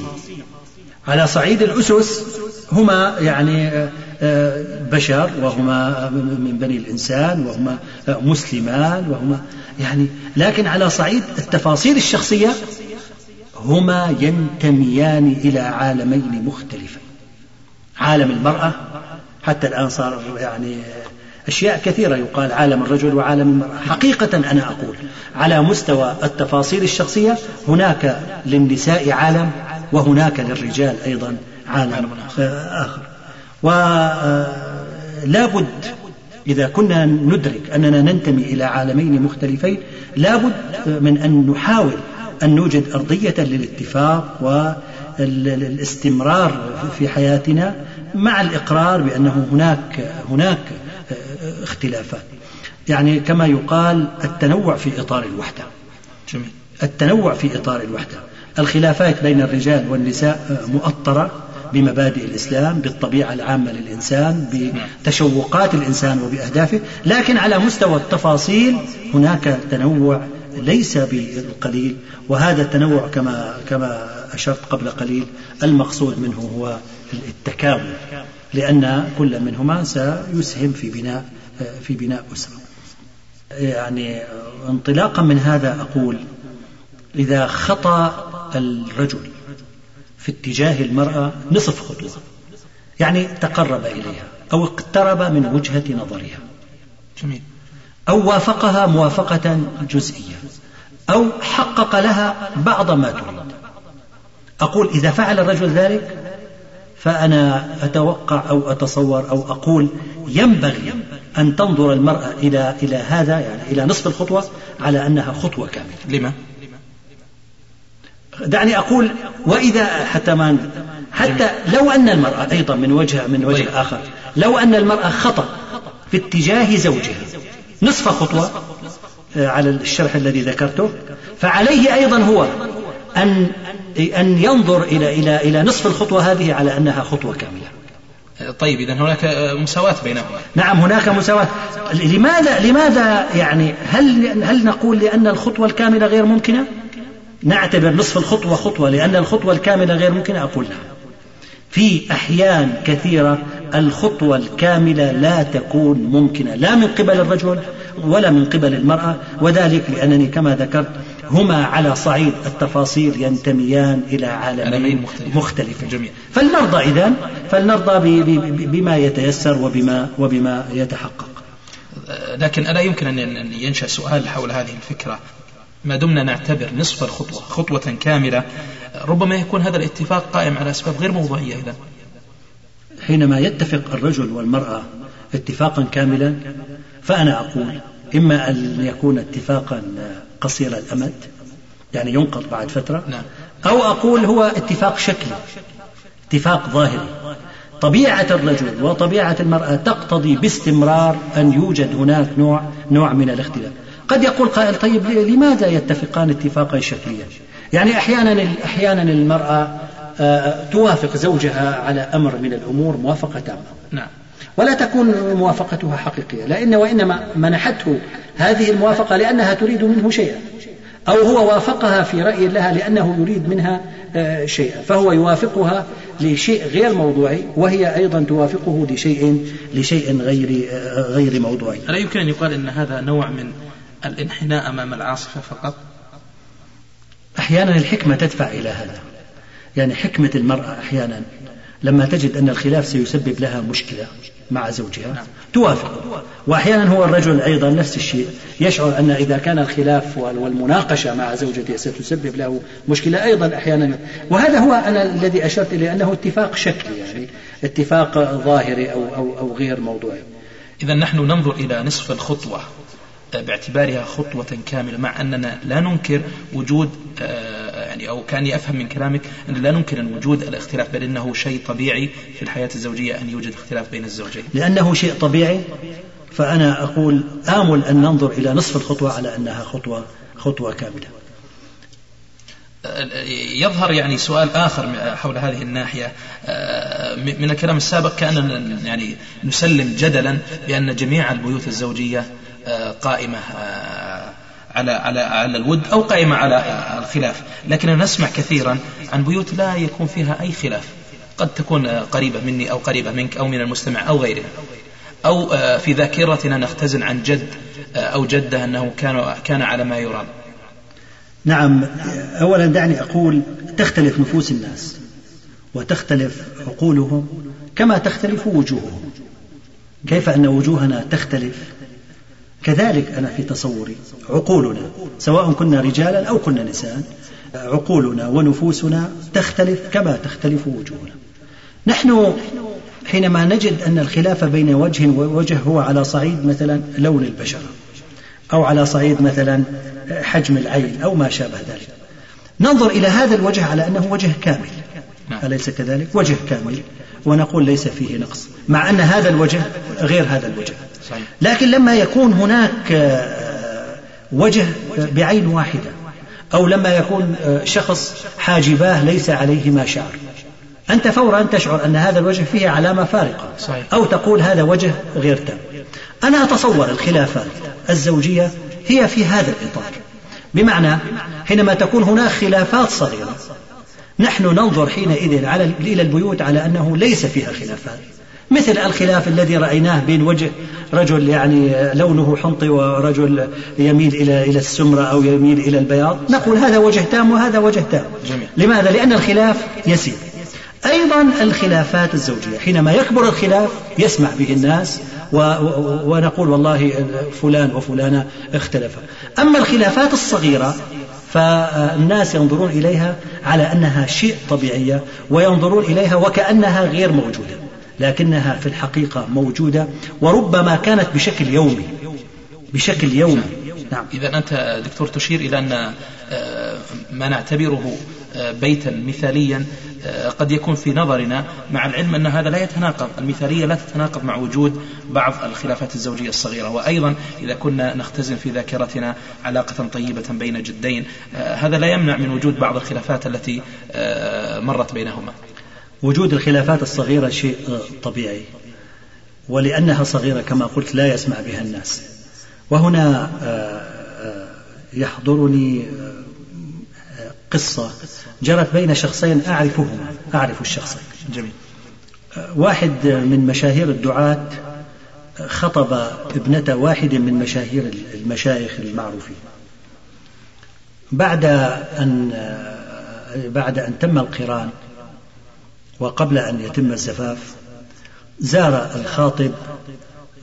على صعيد الأسس هما يعني آه، آه، بشر وهما من بني الإنسان وهما مسلمان وهما يعني لكن على صعيد التفاصيل الشخصية هما ينتميان إلى عالمين مختلفين عالم المرأة حتى الآن صار يعني أشياء كثيرة يقال عالم الرجل وعالم المرأة. حقيقة أنا أقول على مستوى التفاصيل الشخصية هناك للنساء عالم وهناك للرجال أيضا عالم آخر. ولا بد إذا كنا ندرك أننا ننتمي إلى عالمين مختلفين لا بد من أن نحاول أن نوجد أرضية للاتفاق والاستمرار في حياتنا مع الإقرار بأنه هناك هناك اختلافات. يعني كما يقال التنوع في إطار الوحدة. جميل. التنوع في إطار الوحدة. الخلافات بين الرجال والنساء مؤطرة بمبادئ الإسلام بالطبيعة العامة للإنسان بتشوقات الإنسان وبأهدافه. لكن على مستوى التفاصيل هناك تنوع ليس بالقليل. وهذا التنوع كما كما أشرت قبل قليل المقصود منه هو التكامل. لأن كل منهما سيسهم في بناء في بناء أسرة. يعني انطلاقا من هذا أقول إذا خطأ الرجل في اتجاه المرأة نصف خطوة يعني تقرب إليها أو اقترب من وجهة نظرها. جميل. أو وافقها موافقة جزئية أو حقق لها بعض ما تريد. أقول إذا فعل الرجل ذلك فأنا أتوقع أو أتصور أو أقول ينبغي أن تنظر المرأة إلى إلى هذا يعني إلى نصف الخطوة على أنها خطوة كاملة لما؟ دعني أقول وإذا حتى ما حتى لو أن المرأة أيضا من وجه من وجه طيب. آخر لو أن المرأة خطأ في اتجاه زوجها نصف خطوة آه، على الشرح الذي ذكرته فعليه أيضا هو أن أن ينظر إلى إلى إلى نصف الخطوة هذه على أنها خطوة كاملة. طيب إذا هناك مساواة بينهما. نعم هناك مساواة. لماذا لماذا يعني هل هل نقول لأن الخطوة الكاملة غير ممكنة؟ نعتبر نصف الخطوة خطوة لأن الخطوة الكاملة غير ممكنة أقول نعم. في أحيان كثيرة الخطوة الكاملة لا تكون ممكنة لا من قبل الرجل ولا من قبل المرأة وذلك لأنني كما ذكرت هما على صعيد التفاصيل ينتميان إلى عالمين مختلفين. جميل. فلنرضى إذا فلنرضى بما يتيسر وبما وبما يتحقق. لكن ألا يمكن أن ينشأ سؤال حول هذه الفكرة؟ ما دمنا نعتبر نصف الخطوة خطوة كاملة. ربما يكون هذا الاتفاق قائم على أسباب غير موضوعية إذا حينما يتفق الرجل والمرأة اتفاقا كاملا فأنا أقول إما أن يكون اتفاقا قصير الأمد يعني ينقض بعد فترة نعم. أو أقول هو اتفاق شكلي اتفاق ظاهري. طبيعة الرجل وطبيعة المرأة تقتضي باستمرار أن يوجد هناك نوع نوع من الاختلاف. قد يقول قائل طيب لماذا يتفقان اتفاقا شكليا؟ يعني أحيانا أحيانا المرأة آه، توافق زوجها على أمر من الأمور موافقة تامة. نعم. ولا تكون موافقتها حقيقية لأن وإنما منحته هذه الموافقة لأنها تريد منه شيئا أو هو وافقها في رأي لها لأنه يريد منها آه، شيئا فهو يوافقها لشيء غير موضوعي وهي أيضا توافقه لشيء لشيء غير آه، غير موضوعي. ألا يمكن أن يقال أن هذا نوع من الانحناء أمام العاصفة فقط؟ أحيانا الحكمة تدفع إلى هذا. يعني حكمة المرأة أحيانا لما تجد أن الخلاف سيسبب لها مشكلة. مع زوجها. نعم. توافق. وأحيانا هو الرجل أيضا نفس الشيء. يشعر أن إذا كان الخلاف والمناقشة مع زوجته ستسبب له مشكلة أيضا أحيانا. وهذا هو أنا الذي أشرت إليه أنه اتفاق شكلي يعني اتفاق ظاهري أو, أو, أو غير موضوعي. إذا نحن ننظر إلى نصف الخطوة. باعتبارها خطوة كاملة مع أننا لا ننكر وجود آه، يعني أو كأني أفهم من كلامك أن لا ننكر أن وجود الاختلاف بل إنه شيء طبيعي في الحياة الزوجية أن يوجد اختلاف بين الزوجين. لأنه شيء طبيعي فأنا أقول آمل أن ننظر إلى نصف الخطوة على أنها خطوة خطوة كاملة. يظهر يعني سؤال آخر حول هذه الناحية. آه، من الكلام السابق كأننا يعني نسلم جدلا بأن جميع البيوت الزوجية قائمة آه، على على على الود أو قائمة على الخلاف. لكننا نسمع كثيرا عن بيوت لا يكون فيها أي خلاف. قد تكون قريبة مني أو قريبة منك أو من المستمع أو غيرها أو آه، في ذاكرتنا نختزن عن جد آه، أو جدة أنه كان كان على ما يرام. نعم أولا دعني أقول تختلف نفوس الناس وتختلف عقولهم كما تختلف وجوههم. كيف أن وجوهنا تختلف؟ كذلك أنا في تصوري عقولنا سواء كنا رجالا أو كنا نساء عقولنا ونفوسنا تختلف كما تختلف وجوهنا. نحن حينما نجد أن الخلاف بين وجه ووجه هو على صعيد مثلا لون البشرة أو على صعيد مثلا حجم العين أو ما شابه ذلك. ننظر إلى هذا الوجه على أنه وجه كامل. نعم. أليس كذلك؟ وجه كامل. ونقول ليس فيه نقص مع أن هذا الوجه غير هذا الوجه. لكن لما يكون هناك آه، وجه بعين واحدة أو لما يكون آه، شخص حاجباه ليس عليهما شعر. أنت فورا تشعر أن هذا الوجه فيه علامة فارقة أو تقول هذا وجه غير تام. أنا أتصور الخلافات الزوجية هي في هذا الإطار. بمعنى حينما تكون هناك خلافات صغيرة نحن ننظر حينئذ على إلى البيوت على أنه ليس فيها خلافات. مثل الخلاف الذي رأيناه بين وجه رجل يعني لونه حنطي ورجل يميل إلى إلى السمرة أو يميل إلى البياض. نقول هذا وجه تام وهذا وجه تام. جميل. لماذا؟ لأن الخلاف يسير. أيضا الخلافات الزوجية. حينما يكبر الخلاف يسمع به الناس و ونقول والله فلان وفلانة اختلفا أما الخلافات الصغيرة فالناس ينظرون إليها على أنها شيء طبيعية وينظرون إليها وكأنها غير موجودة. لكنها في الحقيقة موجودة وربما كانت بشكل يومي. بشكل يومي. نعم. إذا أنت دكتور تشير إلى أن آه، ما نعتبره آه، بيتا مثاليا آه، قد يكون في نظرنا مع العلم أن هذا لا يتناقض. المثالية لا تتناقض مع وجود بعض الخلافات الزوجية الصغيرة. وأيضا إذا كنا نختزن في ذاكرتنا علاقة طيبة بين جدين هذا لا يمنع من وجود بعض الخلافات التي مرت بينهما. وجود الخلافات الصغيرة شيء طبيعي. ولأنها صغيرة كما قلت لا يسمع بها الناس. وهنا آه، آه، يحضرني آه، قصة جرت بين شخصين أعرفهما أعرف الشخصين جميل. واحد من مشاهير الدعاة خطب ابنة واحد من مشاهير المشايخ المعروفين. بعد أن بعد أن تم القران وقبل أن يتم الزفاف زار الخاطب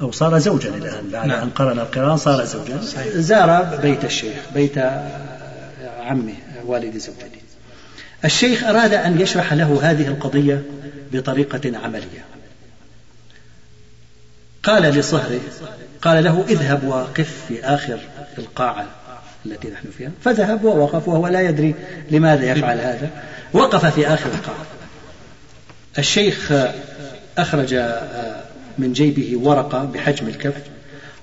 أو صار زوجا الآن بعد نعم. أن قرن القران صار زوجا. زار بيت الشيخ بيت عمه والد زوجته. الشيخ أراد أن يشرح له هذه القضية بطريقة عملية. قال لصهره قال له اذهب وقف في آخر القاعة التي نحن فيها. فذهب ووقف وهو لا يدري لماذا يفعل هذا. وقف في آخر القاعة. الشيخ أخرج من جيبه ورقة بحجم الكف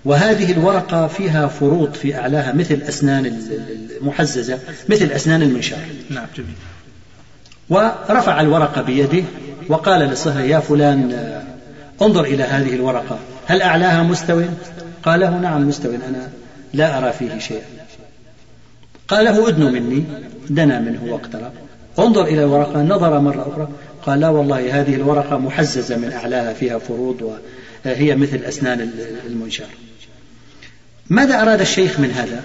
وهذه الورقة فيها فروض في أعلاها مثل أسنان المحززة مثل أسنان المنشار. نعم جميل. ورفع الورقة بيده وقال لصهر يا فلان انظر إلى هذه الورقة هل أعلاها مستوٍ؟ قال له نعم مستوٍ أنا لا أرى فيه شيئا. قال له ادن مني دنا منه واقترب انظر إلى الورقة نظر مرة أخرى قال لا والله هذه الورقة محززة من أعلاها فيها فروض وهي مثل أسنان المنشار. ماذا أراد الشيخ من هذا؟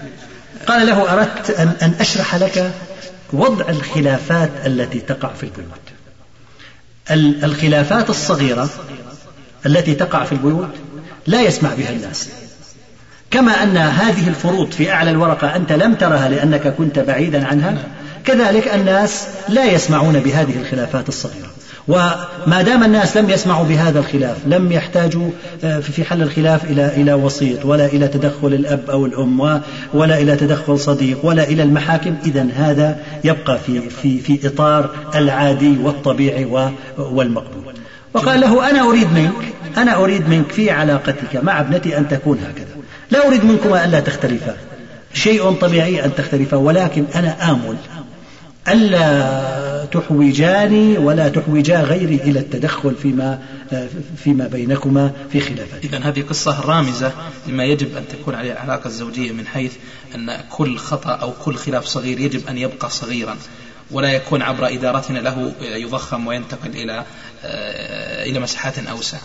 قال له أردت أن, أن أشرح لك وضع الخلافات التي تقع في البيوت. الخلافات الصغيرة التي تقع في البيوت لا يسمع بها الناس. كما أن هذه الفروض في أعلى الورقة أنت لم ترها لأنك كنت بعيدا عنها كذلك الناس لا يسمعون بهذه الخلافات الصغيرة. وما دام الناس لم يسمعوا بهذا الخلاف لم يحتاجوا آه، في حل الخلاف إلى إلى وسيط ولا إلى تدخل الأب أو الأم ولا إلى تدخل صديق ولا إلى المحاكم إذا هذا يبقى في في في إطار العادي والطبيعي والمقبول. وقال له أنا أريد منك أنا أريد منك في علاقتك مع ابنتي أن تكون هكذا. لا أريد منكما ألا تختلفا. شيء طبيعي أن تختلفا ولكن أنا آمل ألا تحوجاني ولا تحوجا غيري إلى التدخل فيما فيما بينكما في خلافات إذا هذه قصة رامزة لما يجب أن تكون عليه العلاقة الزوجية من حيث أن كل خطأ أو كل خلاف صغير يجب أن يبقى صغيرا ولا يكون عبر إدارتنا له يضخم وينتقل إلى إلى مساحات أوسع.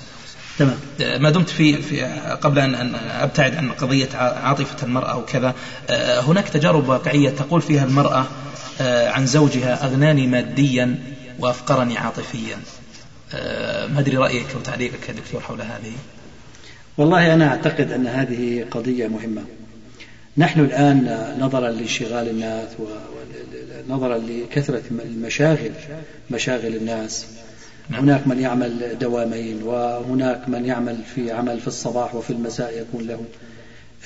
تمام. ما دمت في, في قبل أن أبتعد عن قضية عاطفة المرأة وكذا هناك تجارب واقعية تقول فيها المرأة عن زوجها أغناني ماديا وأفقرني عاطفيا. ما أدري رأيك وتعليقك يا دكتور حول هذه؟ والله أنا أعتقد أن هذه قضية مهمة. نحن الآن نظرا لانشغال الناس ونظرا لكثرة المشاغل مشاغل الناس. نعم. هناك من يعمل دوامين وهناك من يعمل في عمل في الصباح وفي المساء يكون له.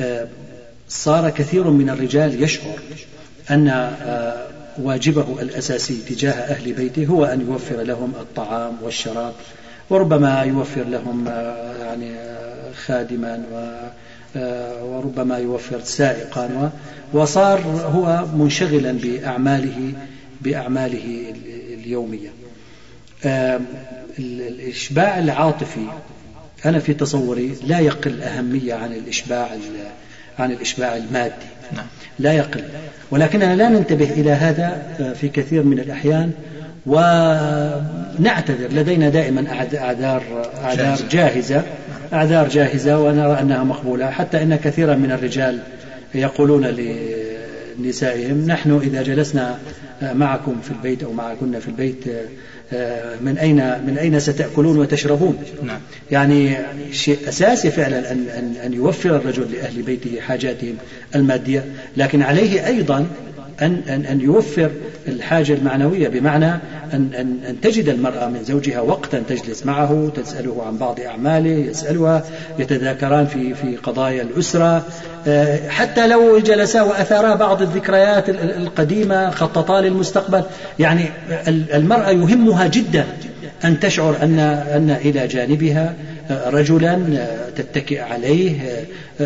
آه، صار كثير من الرجال يشعر أن آه، واجبه الأساسي تجاه أهل بيته هو أن يوفر لهم الطعام والشراب وربما يوفر لهم آه، يعني خادما وربما يوفر سائقا وصار هو منشغلا بأعماله بأعماله اليومية الإشباع العاطفي أنا في تصوري لا يقل أهمية عن الإشباع عن الإشباع المادي. لا يقل. ولكننا لا ننتبه إلى هذا آه، في كثير من الأحيان ونعتذر. لدينا دائما أعذار أعذار جاهزة. أعذار جاهزة ونرى أنها مقبولة. حتى إن كثيرا من الرجال يقولون لنسائهم نحن إذا جلسنا معكم في البيت أو معكن في البيت من أين من أين ستأكلون وتشربون نعم. يعني شيء أساسي فعلا أن, أن, أن يوفر الرجل لأهل بيته حاجاتهم المادية لكن عليه أيضا أن, أن, أن يوفر الحاجة المعنوية بمعنى أن, أن, أن تجد المرأة من زوجها وقتا تجلس معه تسأله عن بعض أعماله يسألها يتذاكران في, في قضايا الأسرة آه، حتى لو جلسا وأثارا بعض الذكريات القديمة خططا للمستقبل. يعني المرأة يهمها جدا أن تشعر أن أن إلى جانبها رجلا تتكئ عليه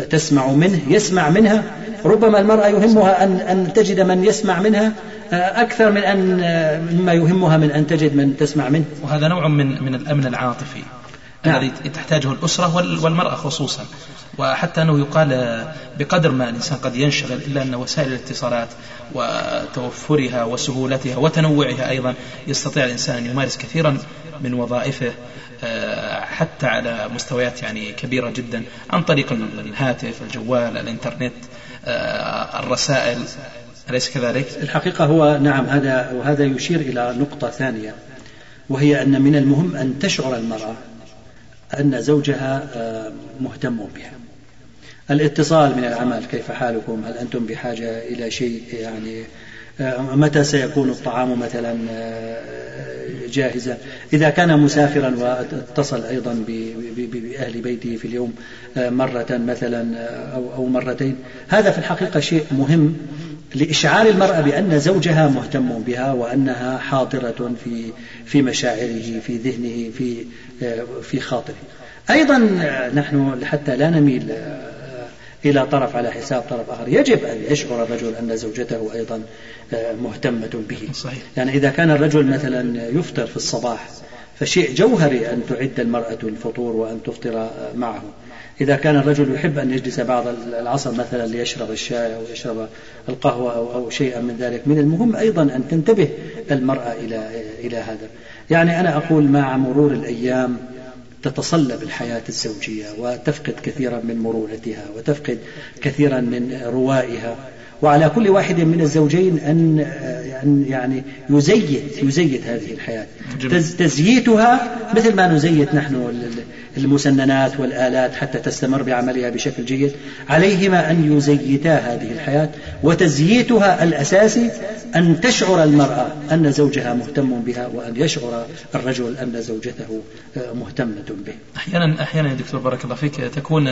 تسمع منه يسمع منها. ربما المرأة يهمها أن أن تجد من يسمع منها أكثر من أن مما يهمها من أن تجد من تسمع منه. وهذا نوع من من الأمن العاطفي نعم. الذي تحتاجه الأسرة والمرأة خصوصا. وحتى أنه يقال بقدر ما الإنسان قد ينشغل إلا أن وسائل الاتصالات وتوفرها وسهولتها وتنوعها أيضا يستطيع الإنسان أن يمارس كثيرا من وظائفه آه، حتى على مستويات يعني كبيرة جدا عن طريق الهاتف الجوال الإنترنت آه، الرسائل أليس كذلك؟ الحقيقة هو نعم هذا وهذا يشير إلى نقطة ثانية وهي أن من المهم أن تشعر المرأة أن زوجها آه، مهتم بها الاتصال من العمل كيف حالكم؟ هل أنتم بحاجة إلى شيء؟ يعني آه، متى سيكون الطعام مثلا آه، جاهزا؟ إذا كان مسافرا واتصل أيضا بأهل بيته في اليوم آه، مرة مثلا أو مرتين. هذا في الحقيقة شيء مهم لإشعار المرأة بأن زوجها مهتم بها وأنها حاضرة في في مشاعره في ذهنه في في خاطره. أيضا نحن حتى لا نميل إلى طرف على حساب طرف آخر. يجب أن يشعر الرجل أن زوجته أيضا آه، مهتمة به. صحيح. يعني إذا كان الرجل مثلا يفطر في الصباح فشيء جوهري أن تعد المرأة الفطور وأن تفطر آه، معه. إذا كان الرجل يحب أن يجلس بعض العصر مثلا ليشرب الشاي أو يشرب القهوة أو, أو شيئا من ذلك. من المهم أيضا أن تنتبه المرأة إلى إلى هذا. يعني أنا أقول مع مرور الأيام تتصلب الحياة الزوجية وتفقد كثيرا من مرونتها وتفقد كثيرا من روائها. وعلى كل واحد من الزوجين أن يعني يزيت يزيت هذه الحياة. تزييتها مثل ما نزيت نحن المسننات والآلات حتى تستمر بعملها بشكل جيد عليهما أن يزيتا هذه الحياة وتزييتها الأساسي أن تشعر المرأة أن زوجها مهتم بها وأن يشعر الرجل أن زوجته مهتمة به. أحيانا أحيانا يا دكتور بارك الله فيك تكون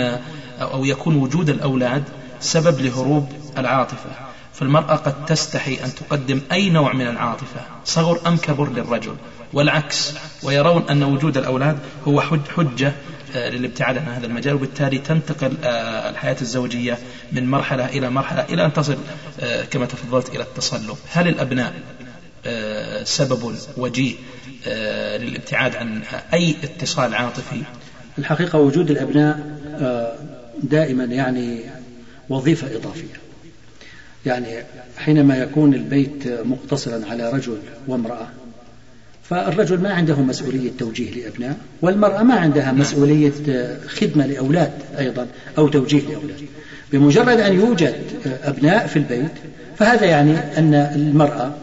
أو يكون وجود الأولاد سبب لهروب العاطفة. فالمرأة قد تستحي أن تقدم أي نوع من العاطفة صغر أم كبر للرجل. والعكس ويرون أن وجود الأولاد هو حجة آه، للابتعاد عن هذا المجال وبالتالي تنتقل آه، الحياة الزوجية من مرحلة إلى مرحلة إلى أن تصل آه، كما تفضلت إلى التصلب. هل الأبناء سبب وجيه للابتعاد عن أي اتصال عاطفي؟ الحقيقة وجود الأبناء دائما يعني وظيفة إضافية. يعني حينما يكون البيت مقتصرا على رجل وامرأة فالرجل ما عنده مسؤولية توجيه لأبناء والمرأة ما عندها مسؤولية خدمة لأولاد أيضا أو توجيه لأولاد. بمجرد أن يوجد أبناء في البيت فهذا يعني أن المرأة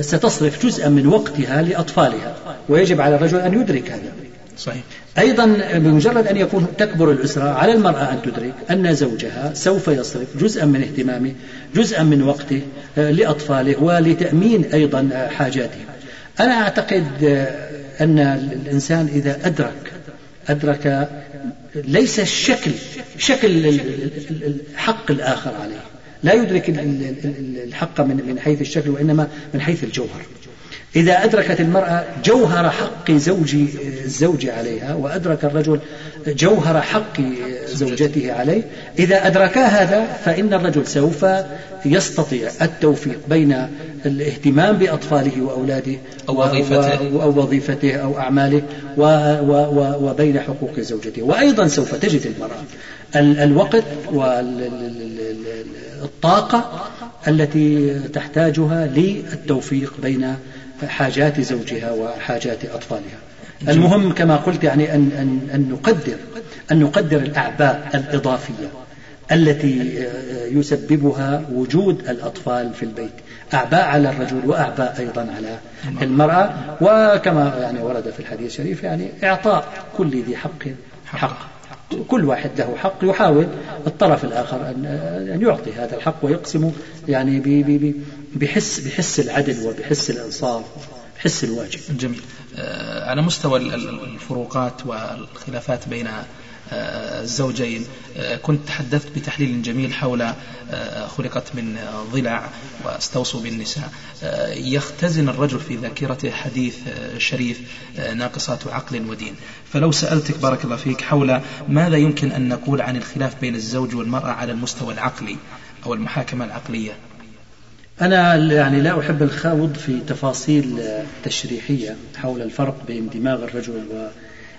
ستصرف جزءا من وقتها لأطفالها ويجب على الرجل أن يدرك هذا. صحيح. أيضا بمجرد أن يكون تكبر الأسرة على المرأة أن تدرك أن زوجها سوف يصرف جزءا من اهتمامه جزءا من وقته لأطفاله ولتأمين أيضا حاجاته. أنا أعتقد أن الإنسان إذا أدرك أدرك ليس الشكل شكل الحق الآخر عليه. لا يدرك الحق من حيث الشكل وإنما من حيث الجوهر. إذا أدركت المرأة جوهر حق زوج الزوج عليها وأدرك الرجل جوهر حق زوجته عليه إذا أدركا هذا فإن الرجل سوف يستطيع التوفيق بين الاهتمام بأطفاله وأولاده أو وظيفته. أو وظيفته أو أعماله وبين حقوق زوجته. وأيضا سوف تجد المرأة الوقت والطاقة التي تحتاجها للتوفيق بين حاجات زوجها وحاجات أطفالها. المهم كما قلت يعني أن, أن, أن نقدر أن نقدر الأعباء الإضافية التي يسببها وجود الأطفال في البيت. أعباء على الرجل وأعباء أيضا على المرأة. وكما يعني ورد في الحديث الشريف يعني إعطاء كل ذي حق حق. كل واحد له حق يحاول الطرف الآخر أن أن يعطي هذا الحق ويقسم يعني بحس بحس العدل وبحس الإنصاف بحس الواجب. جميل. آه، على مستوى الفروقات والخلافات بين الزوجين آه، كنت تحدثت بتحليل جميل حول آه، خلقت من ضلع واستوصوا بالنساء. آه، يختزن الرجل في ذاكرته حديث شريف ناقصات عقل ودين. فلو سألتك بارك الله فيك حول ماذا يمكن أن نقول عن الخلاف بين الزوج والمرأة على المستوى العقلي أو المحاكمة العقلية؟ أنا يعني لا أحب الخوض في تفاصيل تشريحية حول الفرق بين دماغ الرجل و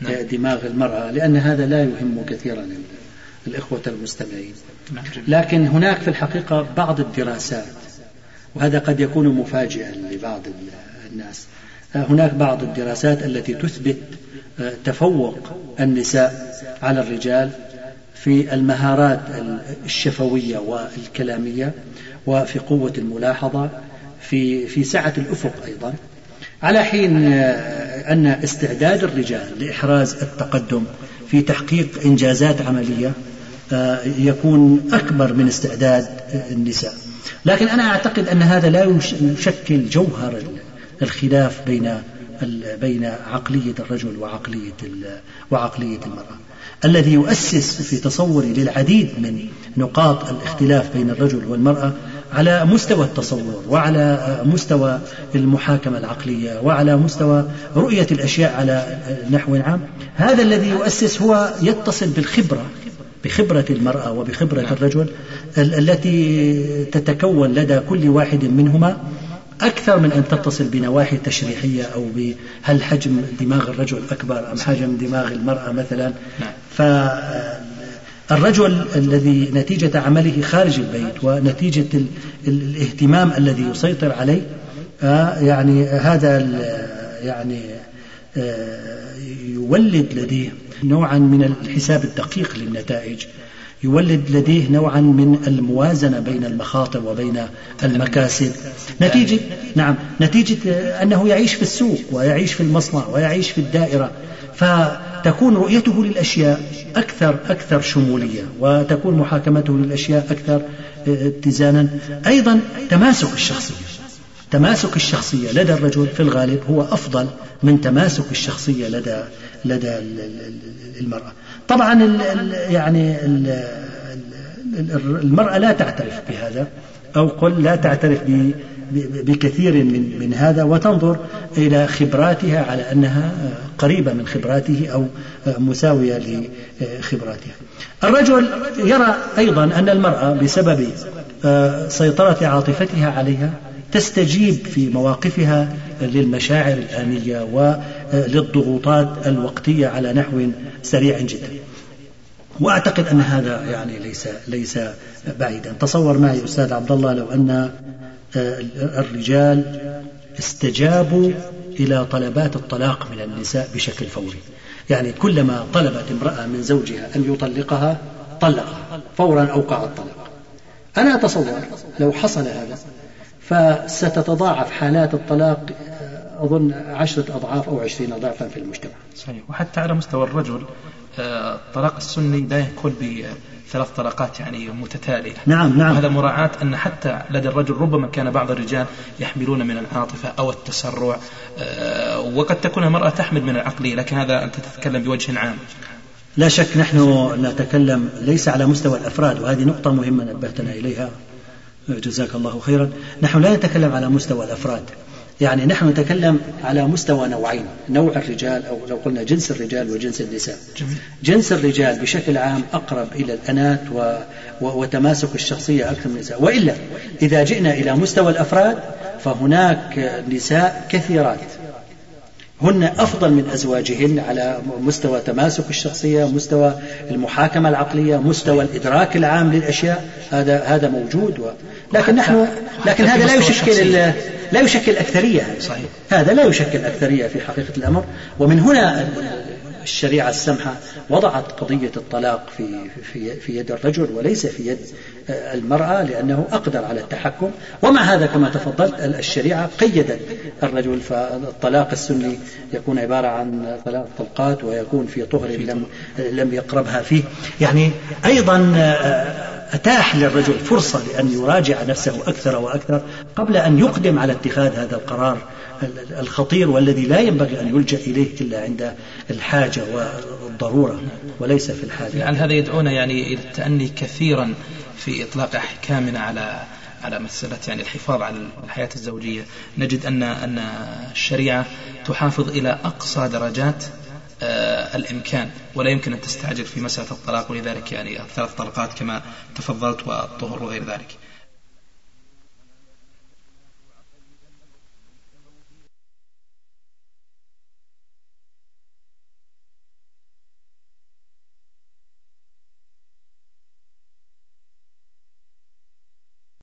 نعم. المرأة لأن هذا لا يهم كثيرا الإخوة المستمعين نعم. لكن هناك في الحقيقة بعض الدراسات وهذا قد يكون مفاجئا لبعض الناس هناك بعض الدراسات التي تثبت آه، تفوق النساء على الرجال في المهارات الشفوية والكلامية وفي قوة الملاحظة في في سعة الأفق أيضا على حين آه، أن استعداد الرجال لإحراز التقدم في تحقيق إنجازات عملية آه، يكون أكبر من استعداد النساء. لكن أنا أعتقد أن هذا لا يشكل جوهر الخلاف بين بين عقلية الرجل وعقلية وعقلية المرأة. الذي يؤسس في تصوري للعديد من نقاط الاختلاف بين الرجل والمرأة على مستوى التصور وعلى مستوى المحاكمة العقلية وعلى مستوى رؤية الأشياء على نحو عام هذا الذي يؤسس هو يتصل بالخبرة بخبرة المرأة وبخبرة نعم. الرجل التي تتكون لدى كل واحد منهما أكثر من أن تتصل بنواحي تشريحية أو بهل حجم دماغ الرجل أكبر أم حجم دماغ المرأة مثلا نعم. فالرجل الذي نتيجة عمله خارج البيت ونتيجة الاهتمام الذي يسيطر عليه آه، يعني هذا يعني آه، يولد لديه نوعا من الحساب الدقيق للنتائج. يولد لديه نوعا من الموازنة بين المخاطر وبين المكاسب. نتيجة نعم نتيجة أنه يعيش في السوق ويعيش في المصنع ويعيش في الدائرة. فتكون رؤيته للأشياء أكثر أكثر شمولية وتكون محاكمته للأشياء أكثر اتزانا. أيضا تماسك الشخصية. تماسك الشخصية لدى الرجل في الغالب هو أفضل من تماسك الشخصية لدى لدى المرأة. طبعا يعني ال المرأة لا تعترف بهذا أو قل لا تعترف بكثير من من هذا وتنظر إلى خبراتها على أنها قريبة من خبراته أو مساوية لخبراتها. الرجل يرى أيضا أن المرأة بسبب سيطرة عاطفتها عليها تستجيب في مواقفها للمشاعر الآنية وللضغوطات الوقتية على نحو سريع جدا. وأعتقد أن هذا يعني ليس ليس بعيدا. تصور معي أستاذ عبد الله لو أن آه، الرجال استجابوا إلى طلبات الطلاق من النساء بشكل فوري. يعني كلما طلبت امرأة من زوجها أن يطلقها طلقها فورا أوقع الطلاق. أنا أتصور لو حصل هذا فستتضاعف حالات الطلاق آه، أظن عشرة أضعاف أو عشرين ضعفا في المجتمع. صحيح. وحتى على مستوى الرجل الطلاق السني لا يكون بثلاث طلقات يعني متتالية. نعم نعم. هذا مراعاة أن حتى لدى الرجل ربما كان بعض الرجال يحملون من العاطفة أو التسرع آه، وقد تكون المرأة تحمل من العقلية لكن هذا أنت تتكلم بوجه عام. لا شك نحن نتكلم ليس على مستوى الأفراد وهذه نقطة مهمة نبهتنا إليها. جزاك الله خيرا. نحن لا نتكلم على مستوى الأفراد. يعني نحن نتكلم على مستوى نوعين نوع الرجال أو لو قلنا جنس الرجال وجنس النساء. جنس الرجال بشكل عام أقرب إلى الأنات و... و... وتماسك الشخصية أكثر من النساء. وإلا إذا جئنا إلى مستوى الأفراد فهناك نساء كثيرات. هن أفضل من أزواجهن على مستوى تماسك الشخصية مستوى المحاكمة العقلية مستوى الإدراك العام للأشياء. هذا هذا موجود و... لكن نحن لكن هذا لا يشكل لا يشكل أكثرية. صحيح. هذا لا يشكل أكثرية في حقيقة الأمر. ومن هنا الشريعة السمحة وضعت قضية الطلاق في في في يد الرجل وليس في يد المرأة لأنه أقدر على التحكم. ومع هذا كما تفضلت الشريعة قيدت الرجل فالطلاق السني يكون عبارة عن ثلاث طلقات ويكون في طهر لم لم يقربها فيه. يعني أيضا أتاح للرجل فرصة لأن يراجع نفسه أكثر وأكثر قبل أن يقدم على اتخاذ هذا القرار. الخطير والذي لا ينبغي أن يلجأ إليه إلا عند الحاجة والضرورة وليس في الحاجة. لعل هذا يدعونا يعني إلى التأني كثيرا في إطلاق أحكامنا على على مسألة يعني الحفاظ على الحياة الزوجية. نجد أن أن الشريعة تحافظ إلى أقصى درجات آه، الإمكان ولا يمكن أن تستعجل في مسألة الطلاق ولذلك يعني ثلاث طلقات كما تفضلت والطهر وغير ذلك.